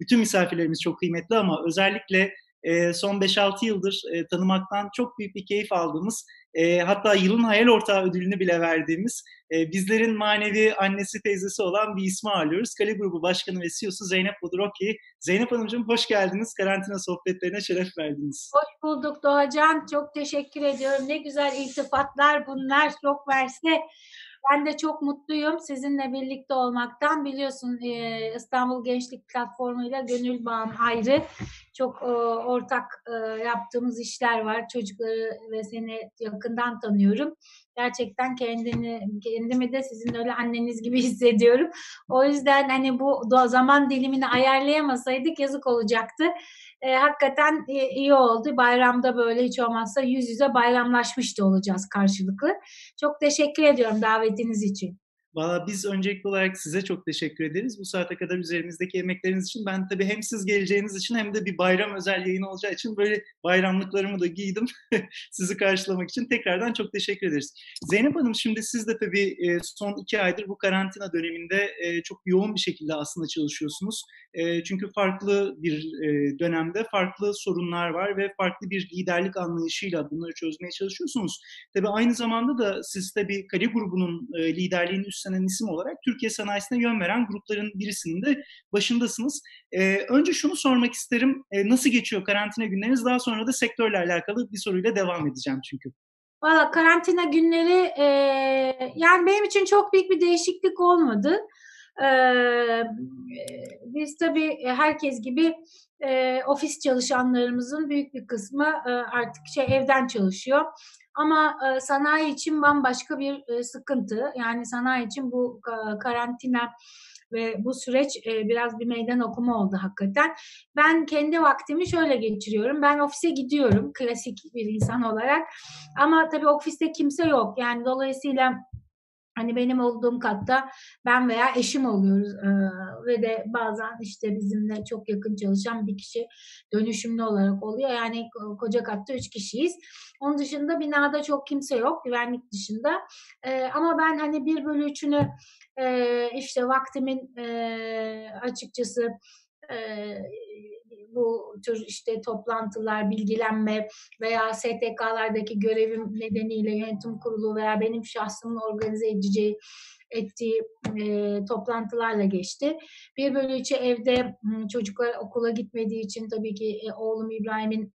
bütün misafirlerimiz çok kıymetli ama özellikle e, son 5-6 yıldır e, tanımaktan çok büyük bir keyif aldığımız, e, hatta yılın hayal ortağı ödülünü bile verdiğimiz, e, bizlerin manevi annesi teyzesi olan bir ismi ağırlıyoruz. Kale Grubu Başkanı ve CEO'su Zeynep Buduroki. Zeynep Hanımcığım hoş geldiniz. Karantina sohbetlerine şeref verdiniz. Hoş bulduk Doğacan. Çok teşekkür ediyorum. Ne güzel iltifatlar bunlar. Çok verse ben de çok mutluyum sizinle birlikte olmaktan. Biliyorsun İstanbul Gençlik Platformu ile Gönül Bağım ayrı. Çok ortak yaptığımız işler var. Çocukları ve seni yakından tanıyorum. Gerçekten kendini kendimi de sizin öyle anneniz gibi hissediyorum. O yüzden hani bu zaman dilimini ayarlayamasaydık yazık olacaktı e, hakikaten e, iyi oldu. Bayramda böyle hiç olmazsa yüz yüze bayramlaşmış da olacağız karşılıklı. Çok teşekkür ediyorum davetiniz için. Valla biz öncelikli olarak size çok teşekkür ederiz. Bu saate kadar üzerimizdeki emekleriniz için. Ben tabii hem siz geleceğiniz için hem de bir bayram özel yayın olacağı için böyle bayramlıklarımı da giydim. sizi karşılamak için tekrardan çok teşekkür ederiz. Zeynep Hanım şimdi siz de tabii e, son iki aydır bu karantina döneminde e, çok yoğun bir şekilde aslında çalışıyorsunuz. E, çünkü farklı bir dönemde farklı sorunlar var ve farklı bir liderlik anlayışıyla bunları çözmeye çalışıyorsunuz. Tabii aynı zamanda da siz tabii Kali grubunun liderliğini üst üstlenen isim olarak Türkiye sanayisine yön veren grupların birisinin de başındasınız. E, önce şunu sormak isterim. E, nasıl geçiyor karantina günleriniz? Daha sonra da sektörle alakalı bir soruyla devam edeceğim çünkü. Valla karantina günleri e, yani benim için çok büyük bir değişiklik olmadı. Ee, biz tabii herkes gibi e, ofis çalışanlarımızın büyük bir kısmı e, artık şey evden çalışıyor. Ama e, sanayi için bambaşka bir e, sıkıntı. Yani sanayi için bu e, karantina ve bu süreç e, biraz bir meydan okuma oldu hakikaten. Ben kendi vaktimi şöyle geçiriyorum. Ben ofise gidiyorum klasik bir insan olarak. Ama tabii ofiste kimse yok. Yani dolayısıyla Hani benim olduğum katta ben veya eşim oluyoruz ee, ve de bazen işte bizimle çok yakın çalışan bir kişi dönüşümlü olarak oluyor. Yani koca katta üç kişiyiz. Onun dışında binada çok kimse yok güvenlik dışında. Ee, ama ben hani bir bölü üçünü e, işte vaktimin e, açıkçası e, bu tür işte toplantılar, bilgilenme veya STK'lardaki görevim nedeniyle yönetim kurulu veya benim şahsımın organize edeceği ettiği e, toplantılarla geçti. Bir bölü üçü evde çocuklar okula gitmediği için tabii ki e, oğlum İbrahim'in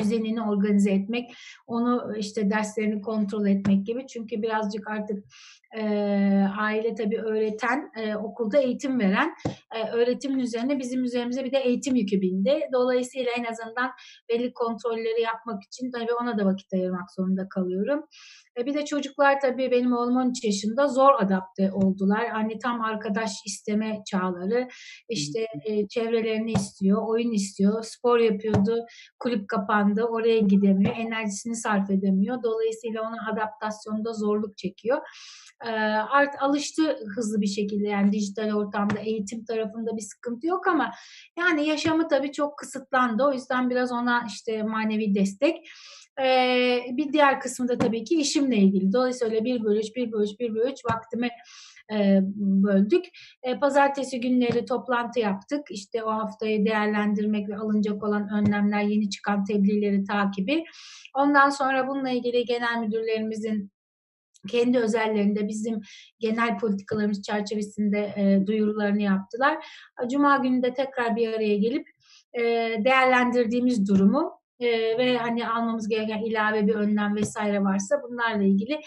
düzenini organize etmek, onu işte derslerini kontrol etmek gibi. Çünkü birazcık artık e, aile tabii öğreten, e, okulda eğitim veren, e, öğretimin üzerine bizim üzerimize bir de eğitim yükü bindi. Dolayısıyla en azından belli kontrolleri yapmak için tabii ona da vakit ayırmak zorunda kalıyorum. E, bir de çocuklar tabii benim oğlum 13 yaşında zor adapte oldular. Hani tam arkadaş isteme çağları. İşte e, çevrelerini istiyor, oyun istiyor. Spor yapıyordu, kulüp kapandı, oraya gidemiyor, enerjisini sarf edemiyor. Dolayısıyla ona adaptasyonda zorluk çekiyor art alıştı hızlı bir şekilde yani dijital ortamda eğitim tarafında bir sıkıntı yok ama yani yaşamı tabii çok kısıtlandı. O yüzden biraz ona işte manevi destek. Bir diğer kısmı da tabii ki işimle ilgili. Dolayısıyla bir bölü üç, bir bölü üç, bir bölü üç vaktimi böldük. Pazartesi günleri toplantı yaptık. İşte o haftayı değerlendirmek ve alınacak olan önlemler, yeni çıkan tebliğleri takibi. Ondan sonra bununla ilgili genel müdürlerimizin kendi özellerinde bizim genel politikalarımız çerçevesinde e, duyurularını yaptılar. Cuma günü de tekrar bir araya gelip e, değerlendirdiğimiz durumu e, ve hani almamız gereken ilave bir önlem vesaire varsa bunlarla ilgili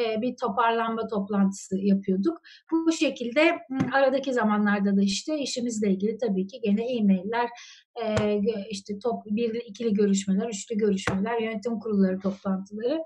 e, bir toparlanma toplantısı yapıyorduk. Bu şekilde aradaki zamanlarda da işte işimizle ilgili tabii ki gene e-mailler, e, işte top, birli ikili görüşmeler, üçlü görüşmeler, yönetim kurulları toplantıları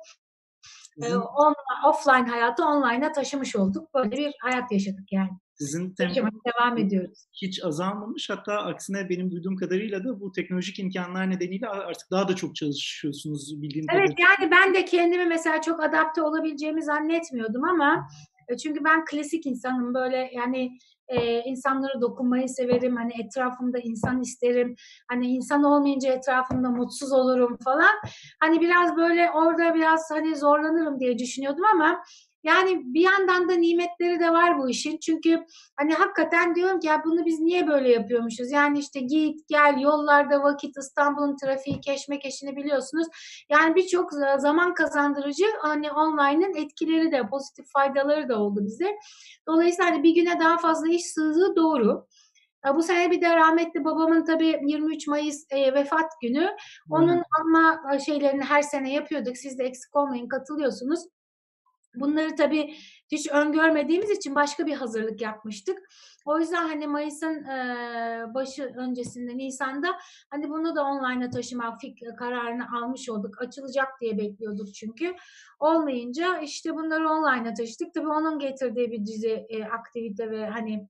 Bizim... on, offline hayatı online'a taşımış olduk. Böyle bir hayat yaşadık yani. Sizin tempo devam ediyoruz. Hiç azalmamış. Hatta aksine benim duyduğum kadarıyla da bu teknolojik imkanlar nedeniyle artık daha da çok çalışıyorsunuz bildiğim Evet kadarıyla. yani ben de kendimi mesela çok adapte olabileceğimi zannetmiyordum ama e, çünkü ben klasik insanım böyle yani e, insanlara dokunmayı severim. Hani etrafımda insan isterim. Hani insan olmayınca etrafımda mutsuz olurum falan. Hani biraz böyle orada biraz hani zorlanırım diye düşünüyordum ama Yani bir yandan da nimetleri de var bu işin. Çünkü hani hakikaten diyorum ki ya bunu biz niye böyle yapıyormuşuz? Yani işte git gel yollarda vakit İstanbul'un trafiği keşmekeşini biliyorsunuz. Yani birçok zaman kazandırıcı hani online'ın etkileri de pozitif faydaları da oldu bize. Dolayısıyla hani bir güne daha fazla iş sığdığı doğru. Bu sene bir de rahmetli babamın tabii 23 Mayıs e, vefat günü. Onun anma şeylerini her sene yapıyorduk. Siz de eksik olmayın katılıyorsunuz. Bunları tabii hiç öngörmediğimiz için başka bir hazırlık yapmıştık. O yüzden hani Mayıs'ın başı öncesinde Nisan'da hani bunu da online'a taşıma fik kararını almış olduk. Açılacak diye bekliyorduk çünkü. Olmayınca işte bunları online'a taşıdık. Tabii onun getirdiği bir dizi aktivite ve hani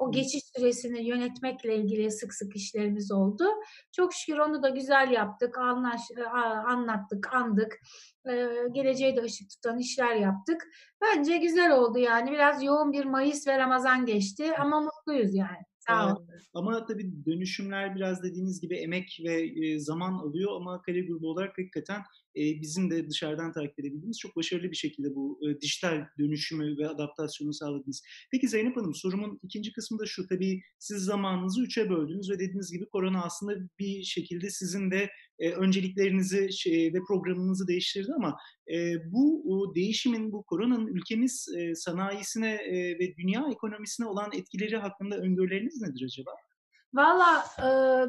o geçiş süresini yönetmekle ilgili sık sık işlerimiz oldu. Çok şükür onu da güzel yaptık, anlaş, anlattık, andık. Ee, geleceğe de ışık tutan işler yaptık. Bence güzel oldu yani. Biraz yoğun bir Mayıs ve Ramazan geçti ama mutluyuz yani. Sağ olun. Ama tabii dönüşümler biraz dediğiniz gibi emek ve zaman alıyor ama kare grubu olarak hakikaten bizim de dışarıdan takip edebildiğimiz çok başarılı bir şekilde bu dijital dönüşümü ve adaptasyonu sağladınız. Peki Zeynep Hanım sorumun ikinci kısmı da şu. Tabii siz zamanınızı üçe böldünüz ve dediğiniz gibi korona aslında bir şekilde sizin de önceliklerinizi şey, ve programınızı değiştirdi ama bu değişimin, bu koronanın ülkemiz sanayisine ve dünya ekonomisine olan etkileri hakkında öngörüleriniz nedir acaba? Valla e,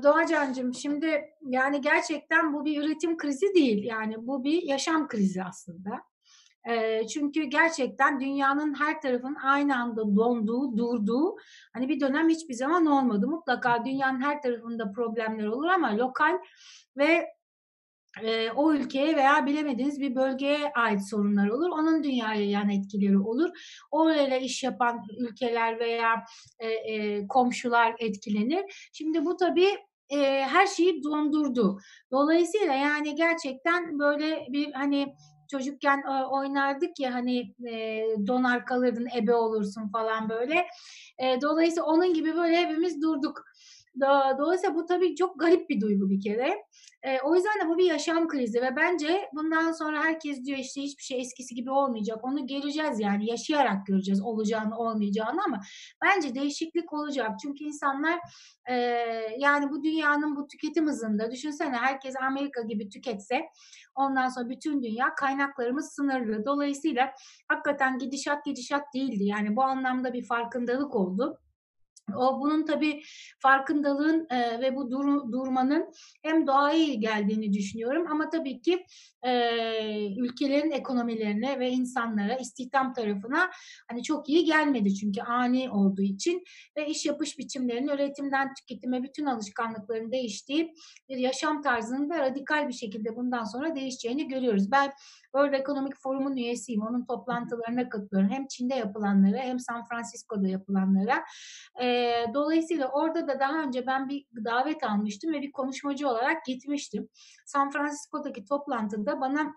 Doğacan'cığım şimdi yani gerçekten bu bir üretim krizi değil. Yani bu bir yaşam krizi aslında. E, çünkü gerçekten dünyanın her tarafın aynı anda donduğu, durduğu hani bir dönem hiçbir zaman olmadı. Mutlaka dünyanın her tarafında problemler olur ama lokal ve e, o ülkeye veya bilemediğiniz bir bölgeye ait sorunlar olur. Onun dünyaya yan etkileri olur. Orayla iş yapan ülkeler veya e, e, komşular etkilenir. Şimdi bu tabii e, her şeyi dondurdu. Dolayısıyla yani gerçekten böyle bir hani çocukken e, oynardık ya hani e, donar kalırdın ebe olursun falan böyle. E, dolayısıyla onun gibi böyle hepimiz durduk. Dolayısıyla bu tabii çok garip bir duygu bir kere. E, o yüzden de bu bir yaşam krizi ve bence bundan sonra herkes diyor işte hiçbir şey eskisi gibi olmayacak. Onu göreceğiz yani yaşayarak göreceğiz olacağını olmayacağını ama bence değişiklik olacak. Çünkü insanlar e, yani bu dünyanın bu tüketim hızında düşünsene herkes Amerika gibi tüketse ondan sonra bütün dünya kaynaklarımız sınırlı. Dolayısıyla hakikaten gidişat gidişat değildi. Yani bu anlamda bir farkındalık oldu. O bunun tabii farkındalığın e, ve bu dur, durmanın hem doğaya iyi geldiğini düşünüyorum ama tabii ki e, ülkelerin ekonomilerine ve insanlara istihdam tarafına hani çok iyi gelmedi çünkü ani olduğu için ve iş yapış biçimlerinin üretimden tüketime bütün alışkanlıkların değiştiği bir yaşam tarzının da radikal bir şekilde bundan sonra değişeceğini görüyoruz. Ben World Economic Forum'un üyesiyim. Onun toplantılarına katılıyorum. Hem Çin'de yapılanlara hem San Francisco'da yapılanlara. E, dolayısıyla orada da daha önce ben bir davet almıştım ve bir konuşmacı olarak gitmiştim. San Francisco'daki toplantıda bana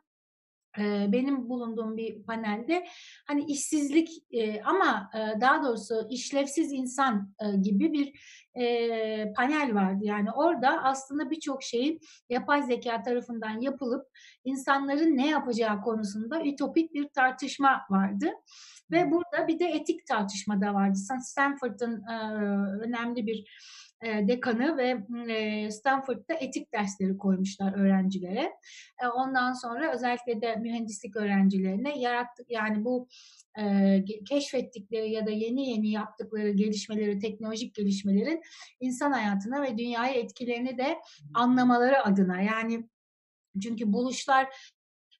benim bulunduğum bir panelde hani işsizlik ama daha doğrusu işlevsiz insan gibi bir panel vardı. Yani orada aslında birçok şeyin yapay zeka tarafından yapılıp insanların ne yapacağı konusunda ütopik bir tartışma vardı. Ve burada bir de etik tartışma da vardı. Stanford'ın önemli bir dekanı ve Stanford'da etik dersleri koymuşlar öğrencilere. ondan sonra özellikle de mühendislik öğrencilerine yarattık yani bu keşfettikleri ya da yeni yeni yaptıkları gelişmeleri, teknolojik gelişmelerin insan hayatına ve dünyaya etkilerini de anlamaları adına yani çünkü buluşlar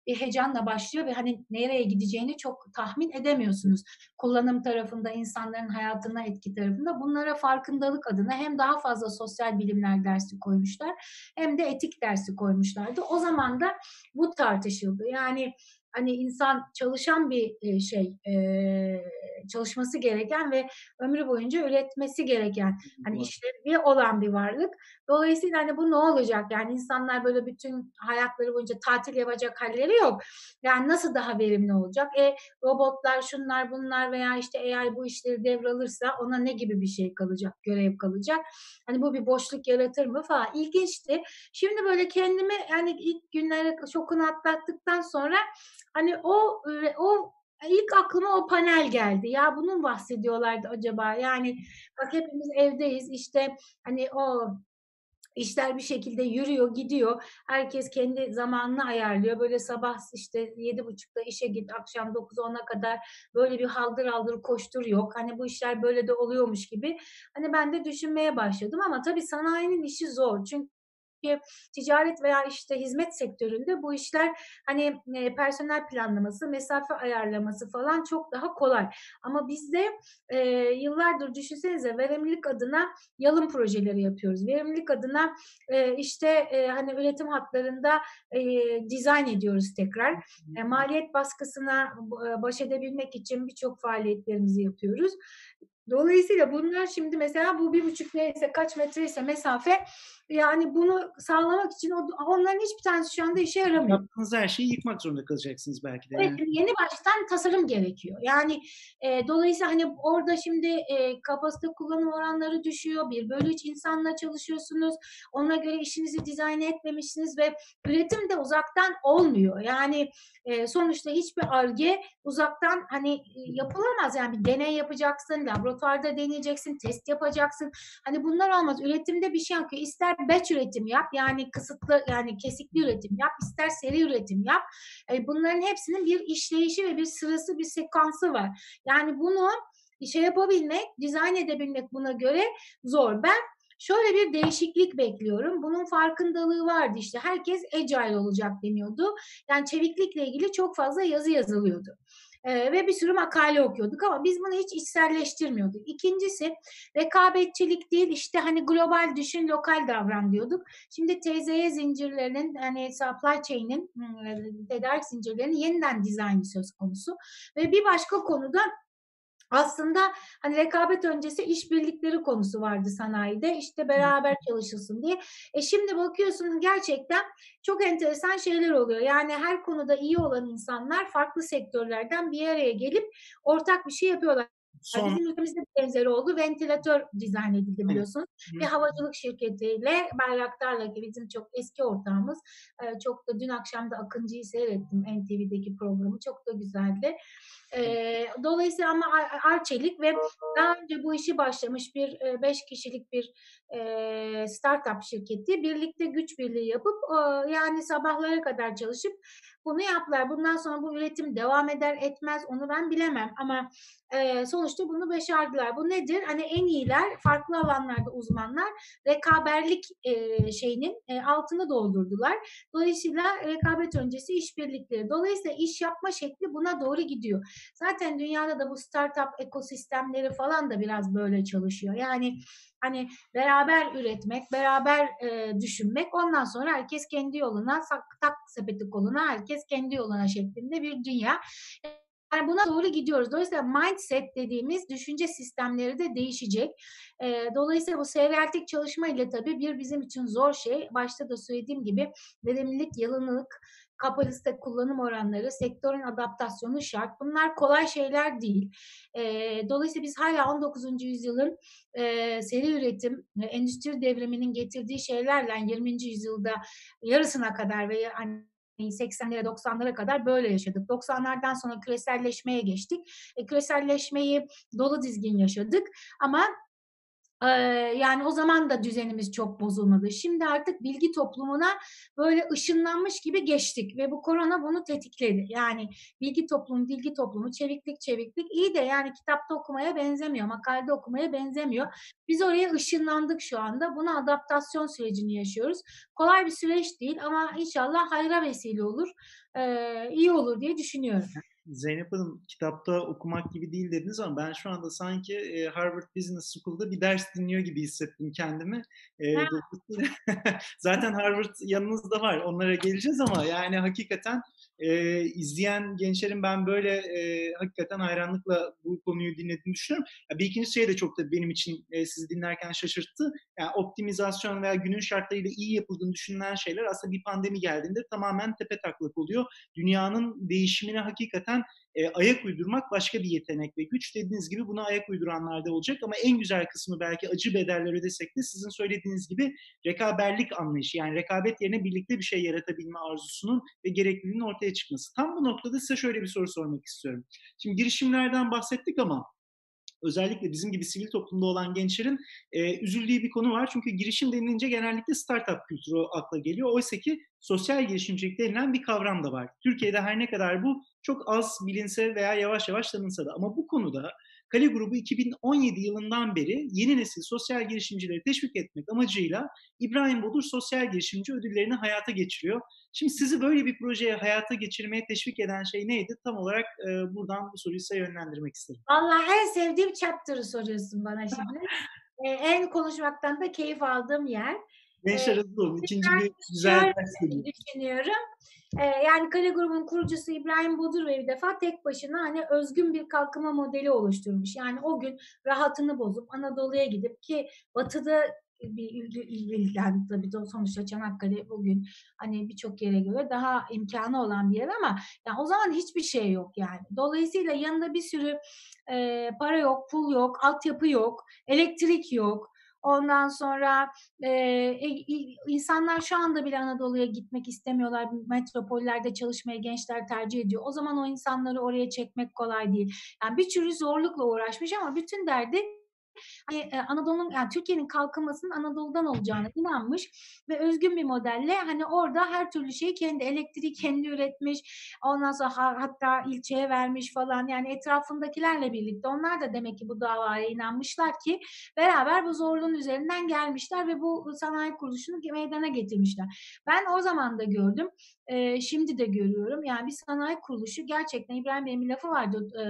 bir heyecanla başlıyor ve hani nereye gideceğini çok tahmin edemiyorsunuz. Kullanım tarafında, insanların hayatına etki tarafında bunlara farkındalık adına hem daha fazla sosyal bilimler dersi koymuşlar hem de etik dersi koymuşlardı. O zaman da bu tartışıldı. Yani hani insan çalışan bir şey çalışması gereken ve ömrü boyunca üretmesi gereken hani işlevi olan bir varlık. Dolayısıyla hani bu ne olacak? Yani insanlar böyle bütün hayatları boyunca tatil yapacak halleri yok. Yani nasıl daha verimli olacak? E robotlar, şunlar, bunlar veya işte AI bu işleri devralırsa ona ne gibi bir şey kalacak, görev kalacak? Hani bu bir boşluk yaratır mı falan. İlginçti. Şimdi böyle kendimi yani ilk günleri şokunu atlattıktan sonra hani o o ilk aklıma o panel geldi. Ya bunun bahsediyorlardı acaba? Yani bak hepimiz evdeyiz. İşte hani o İşler bir şekilde yürüyor, gidiyor. Herkes kendi zamanını ayarlıyor. Böyle sabah işte yedi buçukta işe git, akşam 9-10'a kadar böyle bir haldır haldır koştur yok. Hani bu işler böyle de oluyormuş gibi. Hani ben de düşünmeye başladım ama tabii sanayinin işi zor. Çünkü ticaret veya işte hizmet sektöründe bu işler hani e, personel planlaması, mesafe ayarlaması falan çok daha kolay. Ama bizde e, yıllardır düşünsenize verimlilik adına yalın projeleri yapıyoruz. Verimlilik adına e, işte e, hani üretim hatlarında e, dizayn ediyoruz tekrar. E, maliyet baskısına e, baş edebilmek için birçok faaliyetlerimizi yapıyoruz. Dolayısıyla bunlar şimdi mesela bu bir buçuk neyse kaç metre ise mesafe yani bunu sağlamak için onların hiçbir tanesi şu anda işe yaramıyor. Yaptığınız her şeyi yıkmak zorunda kalacaksınız belki de. Evet, yani. yeni baştan tasarım gerekiyor. Yani e, dolayısıyla hani orada şimdi e, kapasite kullanım oranları düşüyor. Bir bölü üç insanla çalışıyorsunuz. Ona göre işinizi dizayn etmemişsiniz ve üretim de uzaktan olmuyor. Yani e, sonuçta hiçbir arge uzaktan hani yapılamaz. Yani bir deney yapacaksın, laboratuvarda deneyeceksin, test yapacaksın. Hani bunlar olmaz. Üretimde bir şey yok. İster batch üretim yap yani kısıtlı yani kesikli üretim yap ister seri üretim yap. E, bunların hepsinin bir işleyişi ve bir sırası bir sekansı var. Yani bunu şey yapabilmek, dizayn edebilmek buna göre zor. Ben Şöyle bir değişiklik bekliyorum. Bunun farkındalığı vardı işte. Herkes agile olacak deniyordu. Yani çeviklikle ilgili çok fazla yazı yazılıyordu e, ve bir sürü makale okuyorduk ama biz bunu hiç içselleştirmiyorduk. İkincisi rekabetçilik değil işte hani global düşün lokal davran diyorduk. Şimdi TZY zincirlerinin hani supply chain'in tedarik zincirlerinin yeniden dizaynı söz konusu ve bir başka konuda aslında hani rekabet öncesi işbirlikleri konusu vardı sanayide. İşte beraber çalışılsın diye. E şimdi bakıyorsun gerçekten çok enteresan şeyler oluyor. Yani her konuda iyi olan insanlar farklı sektörlerden bir araya gelip ortak bir şey yapıyorlar. Son... Bizim ülkemizde benzeri oldu. Ventilatör dizayn edildi biliyorsunuz. Evet. Bir havacılık şirketiyle Bayraktar'la ki bizim çok eski ortağımız. Çok da dün akşam da Akıncı'yı seyrettim NTV'deki programı. Çok da güzeldi. Dolayısıyla ama Arçelik ve daha önce bu işi başlamış bir beş kişilik bir startup şirketi birlikte güç birliği yapıp yani sabahlara kadar çalışıp bunu yaptılar. Bundan sonra bu üretim devam eder etmez onu ben bilemem ama e, sonuçta bunu başardılar. Bu nedir? Hani en iyiler farklı alanlarda uzmanlar rekaberlik e, şeyinin e, altını doldurdular. Dolayısıyla rekabet öncesi işbirlikleri. Dolayısıyla iş yapma şekli buna doğru gidiyor. Zaten dünyada da bu startup ekosistemleri falan da biraz böyle çalışıyor. Yani hani beraber üretmek, beraber e, düşünmek ondan sonra herkes kendi yoluna, tak sepeti koluna herkes kendi yoluna şeklinde bir dünya. Yani buna doğru gidiyoruz. Dolayısıyla mindset dediğimiz düşünce sistemleri de değişecek. E, dolayısıyla bu seyreltik çalışma ile tabii bir bizim için zor şey. Başta da söylediğim gibi verimlilik, yalınlık, kapasite kullanım oranları, sektörün adaptasyonu şart. Bunlar kolay şeyler değil. E, dolayısıyla biz hala 19. yüzyılın e, seri üretim, endüstri devriminin getirdiği şeylerle 20. yüzyılda yarısına kadar ve hani 80'lere 90'lara kadar böyle yaşadık. 90'lardan sonra küreselleşmeye geçtik. E, küreselleşmeyi dolu dizgin yaşadık ama yani o zaman da düzenimiz çok bozulmadı. Şimdi artık bilgi toplumuna böyle ışınlanmış gibi geçtik ve bu korona bunu tetikledi. Yani bilgi toplumu, bilgi toplumu, çeviklik, çeviklik iyi de yani kitapta okumaya benzemiyor, makalede okumaya benzemiyor. Biz oraya ışınlandık şu anda. Buna adaptasyon sürecini yaşıyoruz. Kolay bir süreç değil ama inşallah hayra vesile olur. İyi olur diye düşünüyorum. Zeynep Hanım kitapta okumak gibi değil dediniz ama ben şu anda sanki e, Harvard Business School'da bir ders dinliyor gibi hissettim kendimi. E, zaten Harvard yanınızda var. Onlara geleceğiz ama yani hakikaten e, izleyen gençlerin ben böyle e, hakikaten hayranlıkla bu konuyu dinlediğini düşünüyorum. Ya bir ikinci şey de çok da benim için e, sizi dinlerken şaşırttı. Yani optimizasyon veya günün şartlarıyla iyi yapıldığını düşünülen şeyler aslında bir pandemi geldiğinde tamamen tepe taklak oluyor. Dünyanın değişimine hakikaten e, ayak uydurmak başka bir yetenek ve güç. Dediğiniz gibi buna ayak uyduranlar da olacak ama en güzel kısmı belki acı bedeller ödesek de sizin söylediğiniz gibi rekaberlik anlayışı yani rekabet yerine birlikte bir şey yaratabilme arzusunun ve gerekliliğinin ortaya çıkması. Tam bu noktada size şöyle bir soru sormak istiyorum. Şimdi girişimlerden bahsettik ama özellikle bizim gibi sivil toplumda olan gençlerin e, üzüldüğü bir konu var. Çünkü girişim denilince genellikle startup kültürü akla geliyor. Oysa ki sosyal girişimcilik denilen bir kavram da var. Türkiye'de her ne kadar bu çok az bilinse veya yavaş yavaş tanınsa da ama bu konuda Kale Grubu 2017 yılından beri yeni nesil sosyal girişimcileri teşvik etmek amacıyla İbrahim Bodur Sosyal Girişimci ödüllerini hayata geçiriyor. Şimdi sizi böyle bir projeye hayata geçirmeye teşvik eden şey neydi? Tam olarak e, buradan bu soruyu size yönlendirmek isterim. Allah en sevdiğim chapter'ı soruyorsun bana şimdi. e, en konuşmaktan da keyif aldığım yer. Gençler hızlı olun. İkinci bir güzel ders düşünüyorum. Ee, yani Kale Grubun kurucusu İbrahim Bodur bir defa tek başına hani özgün bir kalkınma modeli oluşturmuş. Yani o gün rahatını bozup Anadolu'ya gidip ki batıda bir ilgilen tabii de sonuçta Çanakkale bugün hani birçok yere göre daha imkanı olan bir yer ama yani o zaman hiçbir şey yok yani. Dolayısıyla yanında bir sürü e, para yok, pul yok, altyapı yok, elektrik yok. Ondan sonra e, insanlar şu anda bile Anadolu'ya gitmek istemiyorlar. Metropollerde çalışmaya gençler tercih ediyor. O zaman o insanları oraya çekmek kolay değil. Yani bir sürü zorlukla uğraşmış ama bütün derdi hani e, Anadolu'nun yani Türkiye'nin kalkınmasının Anadolu'dan olacağını inanmış ve özgün bir modelle hani orada her türlü şeyi kendi elektriği kendi üretmiş. Ondan sonra hatta ilçeye vermiş falan. Yani etrafındakilerle birlikte onlar da demek ki bu davaya inanmışlar ki beraber bu zorluğun üzerinden gelmişler ve bu sanayi kuruluşunu meydana getirmişler. Ben o zaman da gördüm. E, şimdi de görüyorum. Yani bir sanayi kuruluşu gerçekten İbrahim Bey'in bir lafı vardı. E,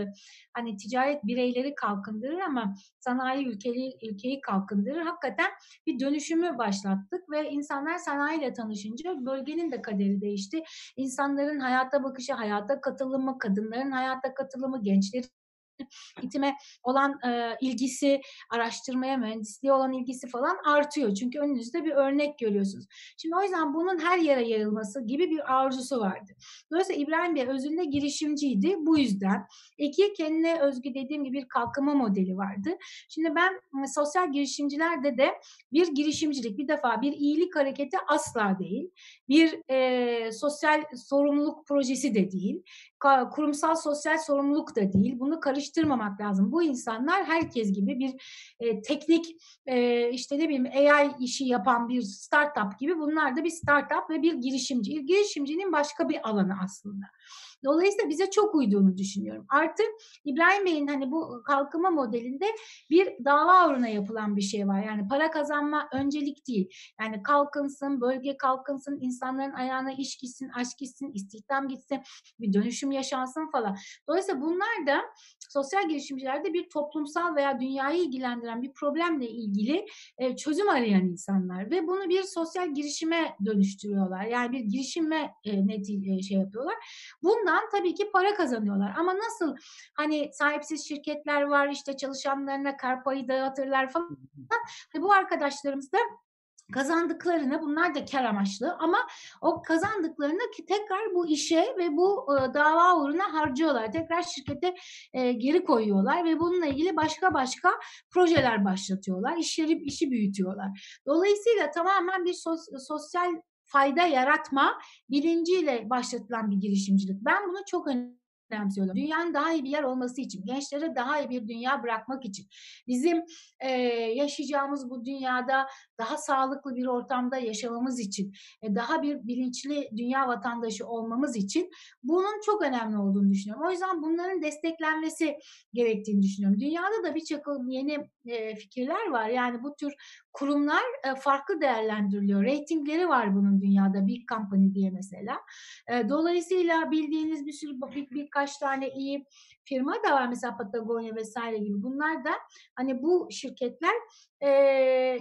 hani ticaret bireyleri kalkındırır ama sanayi ülkeyi, ülkeyi kalkındırır. Hakikaten bir dönüşümü başlattık ve insanlar sanayiyle tanışınca bölgenin de kaderi değişti. İnsanların hayata bakışı, hayata katılımı, kadınların hayata katılımı, gençlerin eğitime olan e, ilgisi, araştırmaya, mühendisliğe olan ilgisi falan artıyor. Çünkü önünüzde bir örnek görüyorsunuz. Şimdi o yüzden bunun her yere yayılması gibi bir arzusu vardı. Dolayısıyla İbrahim Bey özünde girişimciydi. Bu yüzden. İki, kendine özgü dediğim gibi bir kalkınma modeli vardı. Şimdi ben sosyal girişimcilerde de bir girişimcilik bir defa bir iyilik hareketi asla değil. Bir e, sosyal sorumluluk projesi de değil kurumsal sosyal sorumluluk da değil. Bunu karıştırmamak lazım. Bu insanlar herkes gibi bir e, teknik e, işte ne bileyim AI işi yapan bir startup gibi bunlar da bir startup ve bir girişimci. Girişimcinin başka bir alanı aslında. Dolayısıyla bize çok uyduğunu düşünüyorum. Artı İbrahim Bey'in hani bu kalkınma modelinde bir dava uğruna yapılan bir şey var. Yani para kazanma öncelik değil. Yani kalkınsın, bölge kalkınsın, insanların ayağına iş gitsin, aşk gitsin, istihdam gitsin, bir dönüşüm yaşansın falan. Dolayısıyla bunlar da sosyal girişimcilerde bir toplumsal veya dünyayı ilgilendiren bir problemle ilgili e, çözüm arayan insanlar ve bunu bir sosyal girişime dönüştürüyorlar. Yani bir girişime e, e, şey yapıyorlar. Bundan tabii ki para kazanıyorlar. Ama nasıl hani sahipsiz şirketler var işte çalışanlarına kar payı dağıtırlar falan. Bu arkadaşlarımız da kazandıklarını bunlar da kar amaçlı ama o kazandıklarını ki tekrar bu işe ve bu e, dava uğruna harcıyorlar. Tekrar şirkete e, geri koyuyorlar ve bununla ilgili başka başka projeler başlatıyorlar. İşleri işi büyütüyorlar. Dolayısıyla tamamen bir sos, sosyal fayda yaratma bilinciyle başlatılan bir girişimcilik. Ben bunu çok önemli önemsiyorlar. Dünyanın daha iyi bir yer olması için, gençlere daha iyi bir dünya bırakmak için, bizim e, yaşayacağımız bu dünyada daha sağlıklı bir ortamda yaşamamız için, e, daha bir bilinçli dünya vatandaşı olmamız için bunun çok önemli olduğunu düşünüyorum. O yüzden bunların desteklenmesi gerektiğini düşünüyorum. Dünyada da bir çakıl yeni fikirler var. Yani bu tür kurumlar farklı değerlendiriliyor. Ratingleri var bunun dünyada. Big Company diye mesela. Dolayısıyla bildiğiniz bir sürü bir, birkaç tane iyi firma da var mesela Patagonya vesaire gibi. Bunlar da hani bu şirketler e,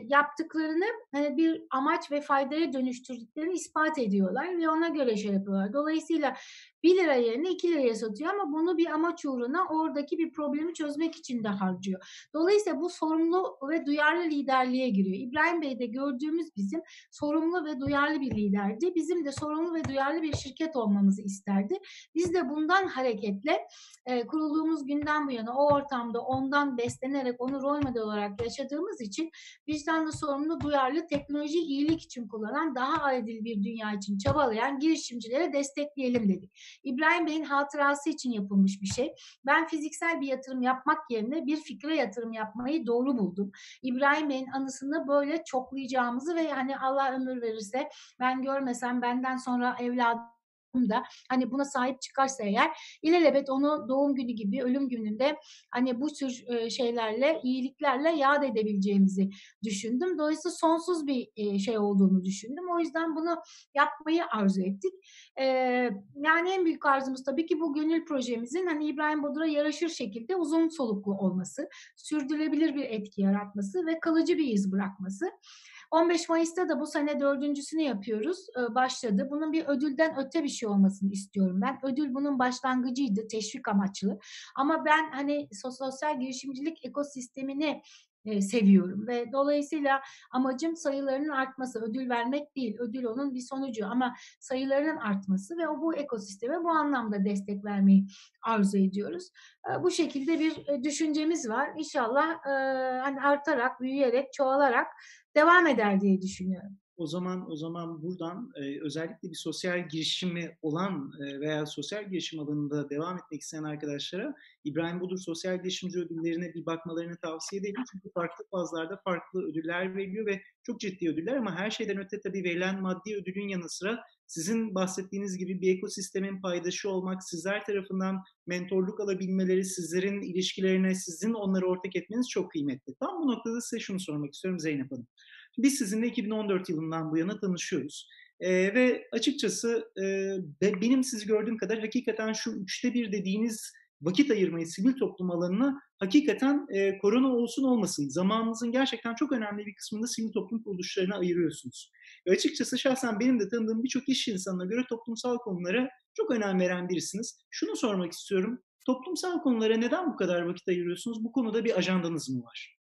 yaptıklarını hani bir amaç ve faydaya dönüştürdüklerini ispat ediyorlar ve ona göre şey yapıyorlar. Dolayısıyla 1 lira yerine 2 liraya satıyor ama bunu bir amaç uğruna oradaki bir problemi çözmek için de harcıyor. Dolayısıyla bu sorumlu ve duyarlı liderliğe giriyor. İbrahim Bey'de gördüğümüz bizim sorumlu ve duyarlı bir liderdi. Bizim de sorumlu ve duyarlı bir şirket olmamızı isterdi. Biz de bundan hareketle e, kurulduğumuz günden bu yana o ortamda ondan beslenerek onu rol model olarak yaşadığımız için vicdanlı sorumlu, duyarlı, teknoloji iyilik için kullanan, daha adil bir dünya için çabalayan girişimcilere destekleyelim dedik. İbrahim Bey'in hatırası için yapılmış bir şey. Ben fiziksel bir yatırım yapmak yerine bir fikre yatırım yapmayı doğru buldum. İbrahim Bey'in anısını böyle çoklayacağımızı ve hani Allah ömür verirse ben görmesem benden sonra evladım da hani buna sahip çıkarsa eğer ilelebet onu doğum günü gibi ölüm gününde hani bu tür şeylerle iyiliklerle yad edebileceğimizi düşündüm. Dolayısıyla sonsuz bir şey olduğunu düşündüm. O yüzden bunu yapmayı arzu ettik. Yani en büyük arzumuz tabii ki bu gönül projemizin hani İbrahim Bodur'a yaraşır şekilde uzun soluklu olması, sürdürülebilir bir etki yaratması ve kalıcı bir iz bırakması. 15 Mayıs'ta da bu sene dördüncüsünü yapıyoruz. Ee, başladı. Bunun bir ödülden öte bir şey olmasını istiyorum ben. Ödül bunun başlangıcıydı, teşvik amaçlı. Ama ben hani sosyal girişimcilik ekosistemini e, seviyorum ve dolayısıyla amacım sayılarının artması, ödül vermek değil, ödül onun bir sonucu ama sayılarının artması ve o bu ekosisteme bu anlamda destek vermeyi arzu ediyoruz. E, bu şekilde bir e, düşüncemiz var. İnşallah e, hani artarak, büyüyerek, çoğalarak devam eder diye düşünüyorum. O zaman o zaman buradan e, özellikle bir sosyal girişimi olan e, veya sosyal girişim alanında devam etmek isteyen arkadaşlara İbrahim Budur Sosyal Girişimci Ödülleri'ne bir bakmalarını tavsiye ederim. Çünkü farklı fazlarda farklı ödüller veriliyor ve çok ciddi ödüller ama her şeyden öte tabii verilen maddi ödülün yanı sıra sizin bahsettiğiniz gibi bir ekosistemin paydaşı olmak, sizler tarafından mentorluk alabilmeleri, sizlerin ilişkilerine, sizin onları ortak etmeniz çok kıymetli. Tam bu noktada size şunu sormak istiyorum Zeynep Hanım. Biz sizinle 2014 yılından bu yana tanışıyoruz. E, ve açıkçası e, benim sizi gördüğüm kadar hakikaten şu üçte bir dediğiniz vakit ayırmayı sivil toplum alanına hakikaten e, korona olsun olmasın zamanınızın gerçekten çok önemli bir kısmını sivil toplum kuruluşlarına ayırıyorsunuz. Ve açıkçası şahsen benim de tanıdığım birçok iş insanına göre toplumsal konulara çok önem veren birisiniz. Şunu sormak istiyorum. Toplumsal konulara neden bu kadar vakit ayırıyorsunuz? Bu konuda bir ajandanız mı var?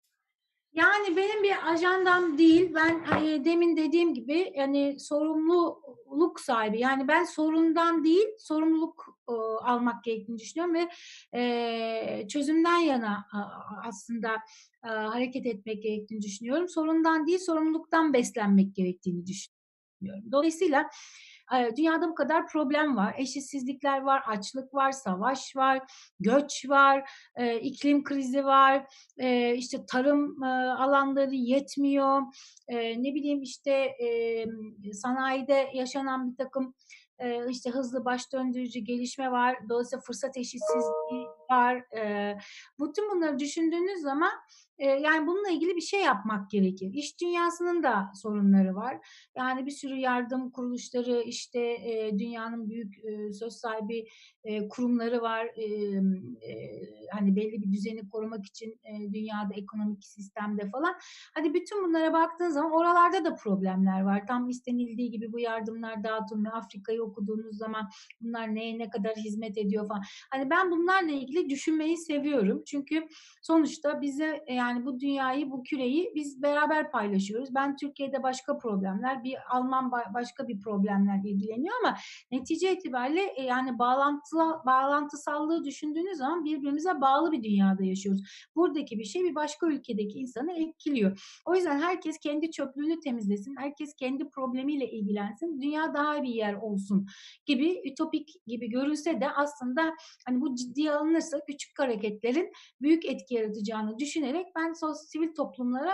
Yani benim bir ajandam değil. Ben e, demin dediğim gibi yani sorumluluk sahibi. Yani ben sorundan değil sorumluluk e, almak gerektiğini düşünüyorum ve e, çözümden yana aslında e, hareket etmek gerektiğini düşünüyorum. Sorundan değil sorumluluktan beslenmek gerektiğini düşünüyorum. Dolayısıyla Dünyada bu kadar problem var. Eşitsizlikler var, açlık var, savaş var, göç var, iklim krizi var, işte tarım alanları yetmiyor, ne bileyim işte sanayide yaşanan bir takım işte hızlı baş döndürücü gelişme var. Dolayısıyla fırsat eşitsizliği var. Bütün bunları düşündüğünüz zaman yani bununla ilgili bir şey yapmak gerekir. İş dünyasının da sorunları var. Yani bir sürü yardım kuruluşları, işte dünyanın büyük söz sahibi kurumları var. hani belli bir düzeni korumak için dünyada ekonomik sistemde falan. Hadi bütün bunlara baktığın zaman oralarda da problemler var. Tam istenildiği gibi bu yardımlar dağıtılmıyor. Afrika'yı okuduğunuz zaman bunlar neye ne kadar hizmet ediyor falan. Hani ben bunlarla ilgili düşünmeyi seviyorum. Çünkü sonuçta bize yani yani bu dünyayı, bu küreyi biz beraber paylaşıyoruz. Ben Türkiye'de başka problemler, bir Alman başka bir problemler ilgileniyor ama netice itibariyle e, yani bağlantılı, bağlantısallığı düşündüğünüz zaman birbirimize bağlı bir dünyada yaşıyoruz. Buradaki bir şey bir başka ülkedeki insanı etkiliyor. O yüzden herkes kendi çöplüğünü temizlesin, herkes kendi problemiyle ilgilensin, dünya daha bir yer olsun gibi ütopik gibi görünse de aslında hani bu ciddiye alınırsa küçük hareketlerin büyük etki yaratacağını düşünerek ben ben sivil toplumlara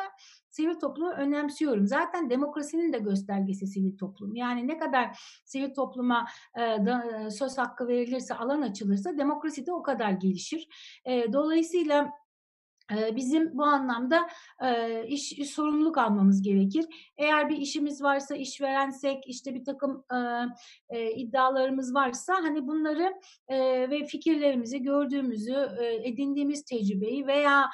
sivil toplumu önemsiyorum. Zaten demokrasinin de göstergesi sivil toplum. Yani ne kadar sivil topluma e, da, e, söz hakkı verilirse, alan açılırsa demokrasi de o kadar gelişir. E, dolayısıyla bizim bu anlamda iş, sorumluluk almamız gerekir. Eğer bir işimiz varsa, işverensek, işte bir takım iddialarımız varsa hani bunları ve fikirlerimizi, gördüğümüzü, edindiğimiz tecrübeyi veya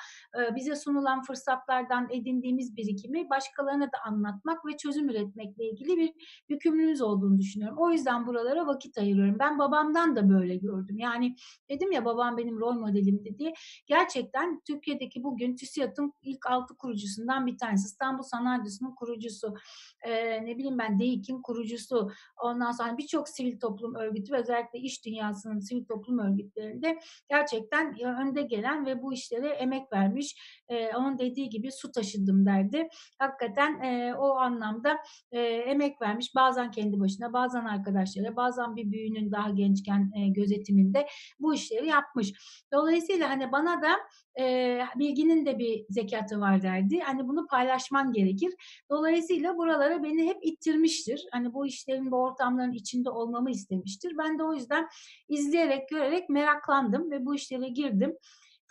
bize sunulan fırsatlardan edindiğimiz birikimi başkalarına da anlatmak ve çözüm üretmekle ilgili bir yükümlülüğümüz olduğunu düşünüyorum. O yüzden buralara vakit ayırıyorum. Ben babamdan da böyle gördüm. Yani dedim ya babam benim rol modelimdi diye. Gerçekten Türkiye'deki bugün TÜSİAD'ın ilk altı kurucusundan bir tanesi. İstanbul Sanayi Odası'nın kurucusu. E, ne bileyim ben DEİK'in kurucusu. Ondan sonra birçok sivil toplum örgütü ve özellikle iş dünyasının sivil toplum örgütlerinde gerçekten önde gelen ve bu işlere emek vermiş. E, onun dediği gibi su taşıdım derdi. Hakikaten e, o anlamda e, emek vermiş. Bazen kendi başına, bazen arkadaşlara, bazen bir büyüğünün daha gençken e, gözetiminde bu işleri yapmış. Dolayısıyla hani bana da e, bilginin de bir zekatı var derdi. Hani bunu paylaşman gerekir. Dolayısıyla buralara beni hep ittirmiştir. Hani bu işlerin, bu ortamların içinde olmamı istemiştir. Ben de o yüzden izleyerek, görerek meraklandım ve bu işlere girdim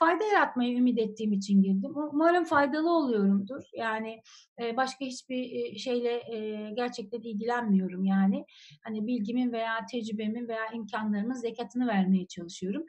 fayda yaratmayı ümit ettiğim için girdim. Umarım faydalı oluyorumdur. Yani e, başka hiçbir e, şeyle e, gerçekten ilgilenmiyorum yani. Hani bilgimin veya tecrübemin veya imkanlarımın zekatını vermeye çalışıyorum.